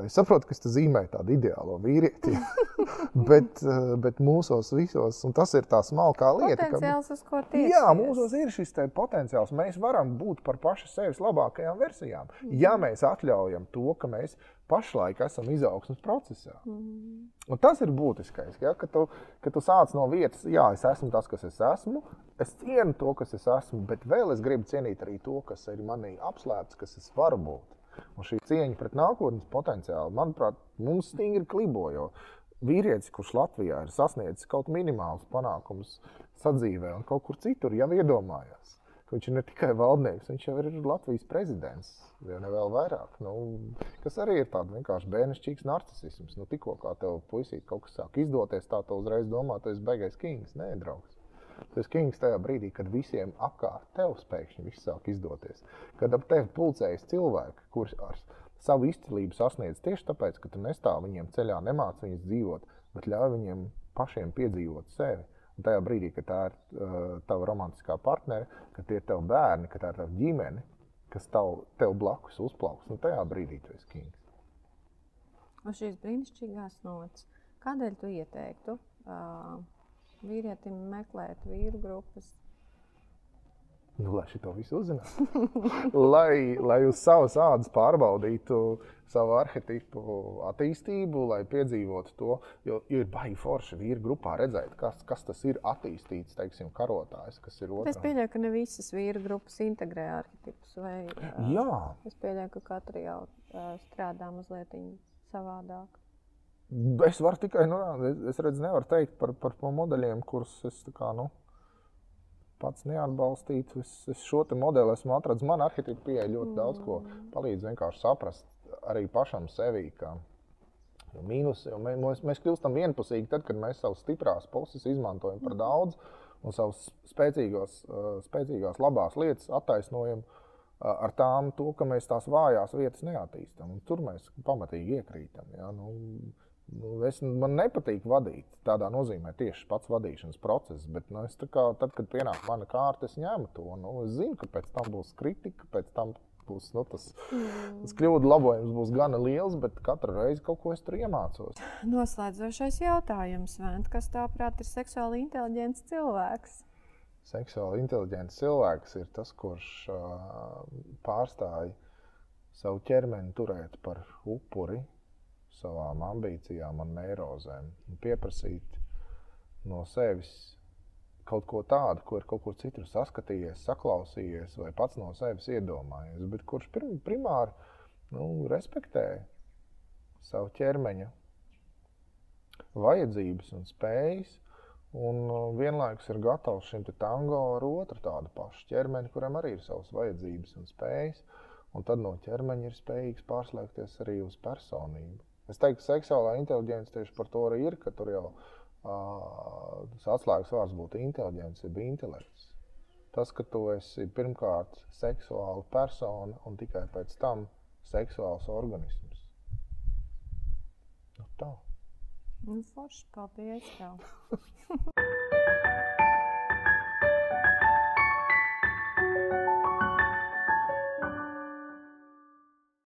Es saprotu, ka tas zīmē tādu ideālo vīrieti, bet, bet mūsos visos, un tas ir tā smalkā lieta, potenciāls, ka, uz ko tiecies. Jā, mūsos ir šis potenciāls. Mēs varam būt par pašu sevis labākajām versijām, mm. ja mēs atļaujam to, ka mēs pašlaik esam izaugsmas procesā. Mm. Un tas ir būtiskais, ja, ka, tu, ka tu sāc no vietas, jā, es esmu tas, kas es esmu, es cienu to, kas es esmu, bet vēl es gribu cienīt arī to, kas ir manī apslēpts, kas es varu būt. Un šī cieņa pret nākotnes potenciālu, manuprāt, mums stingri klibo. Jo vīrietis, kurš Latvijā ir sasniedzis kaut minimālus panākumus sadzīvē un kaut kur citur, jau iedomājās, ka viņš ir ne tikai valdnieks, viņš jau ir Latvijas prezidents ja ne vēl vairāk. Nu, kas arī ir tāds vienkārši bērnišķīgs narcisms. Nu, tikko kā tev puisīt kaut kas sāk izdoties, tā tu uzreiz domā, tu esi beigais kings. Nē, draugs. Tu esi kings tajā brīdī, kad visiem apkārt tev spēkšņi viss sāk izdoties. Kad ap tevi pulcējas cilvēki, kurš ar savu izcilību sasniedz tieši tāpēc, ka tu nestāv viņiem ceļā, nemāci viņus dzīvot, bet ļauj viņiem pašiem piedzīvot sevi. Un tajā brīdī, kad tā ir uh, tava romantiskā partnere, kad tie ir tavi bērni, kad tā ir tava ģimene, kas tav, tev blakus uzplauks. Un tajā brīdī tu esi kings. Uz šīs brīnišķīgās nots, kādēļ tu ieteiktu uh, vīrietim meklēt vīru grupas? Nu, lai šo visu uzzinātu. lai, lai uz savas ādas pārbaudītu savu arhitektu attīstību, lai piedzīvotu to. Jo, jo ir baigi forši vīri grupā redzēt, kas, kas tas ir attīstīts, teiksim, karotājs, kas ir otrs. Es pieļauju, ka ne visas vīru grupas integrē arhitektus. Jā. Es pieļauju, ka katra jau strādā mazliet savādāk. Es varu tikai, nu, es redzu, nevaru teikt par, par modeļiem, kurus es kā, nu, pats neatbalstītu. Es, es šo modeli esmu atradzis. Man arhitekta pieeja ļoti mm. daudz ko palīdz vienkārši saprast arī pašam sevi. Kā, Mīnus, mēs, mēs kļūstam vienpusīgi tad, kad mēs savas stiprās puses izmantojam par daudz un savas spēcīgās, spēcīgās labās lietas attaisnojam ar tām, to, ka mēs tās vājās vietas neattīstām. Tur mēs pamatīgi iekrītam. Ja? Nu, Nu, es, man nepatīk vadīt tādā nozīmē, tieši pats vadīšanas process. Bet, nu, kā, tad, kad pienāk mana kārta, es ņemu to. Nu, es zinu, ka pēc tam būs kritika, pēc tam būs nu, tas, tas kļūdu labojums būs gana liels, bet katru reizi kaut ko es tur iemācos. Noslēdzošais jautājums, Vēnt, kas tavuprāt ir seksuāli inteliģents cilvēks? Seksuāli inteliģents cilvēks ir tas, kurš uh, pārstāja savu ķermeni turēt par upuri savām ambīcijām un neirozēm. Un pieprasīt no sevis kaut ko tādu, ko ir kaut kur citur saskatījies, saklausījies vai pats no sevis iedomājies, bet kurš primāri nu, respektē savu ķermeņa vajadzības un spējas. Un uh, vienlaikus ir gatavs šim tango ar otru tādu pašu ķermeni, kuram arī ir savas vajadzības un spējas. Un tad no ķermeņa ir spējīgs pārslēgties arī uz personību. Es teiktu, ka seksuālā inteligence tieši par to arī ir, ka tur jau uh, tas atslēgas vārds būtu inteliģence, jeb intelekts. Tas, ka tu esi pirmkārt seksuāla persona un tikai pēc tam seksuāls organisms. Nu, tā. Nu, forši, paldies tev.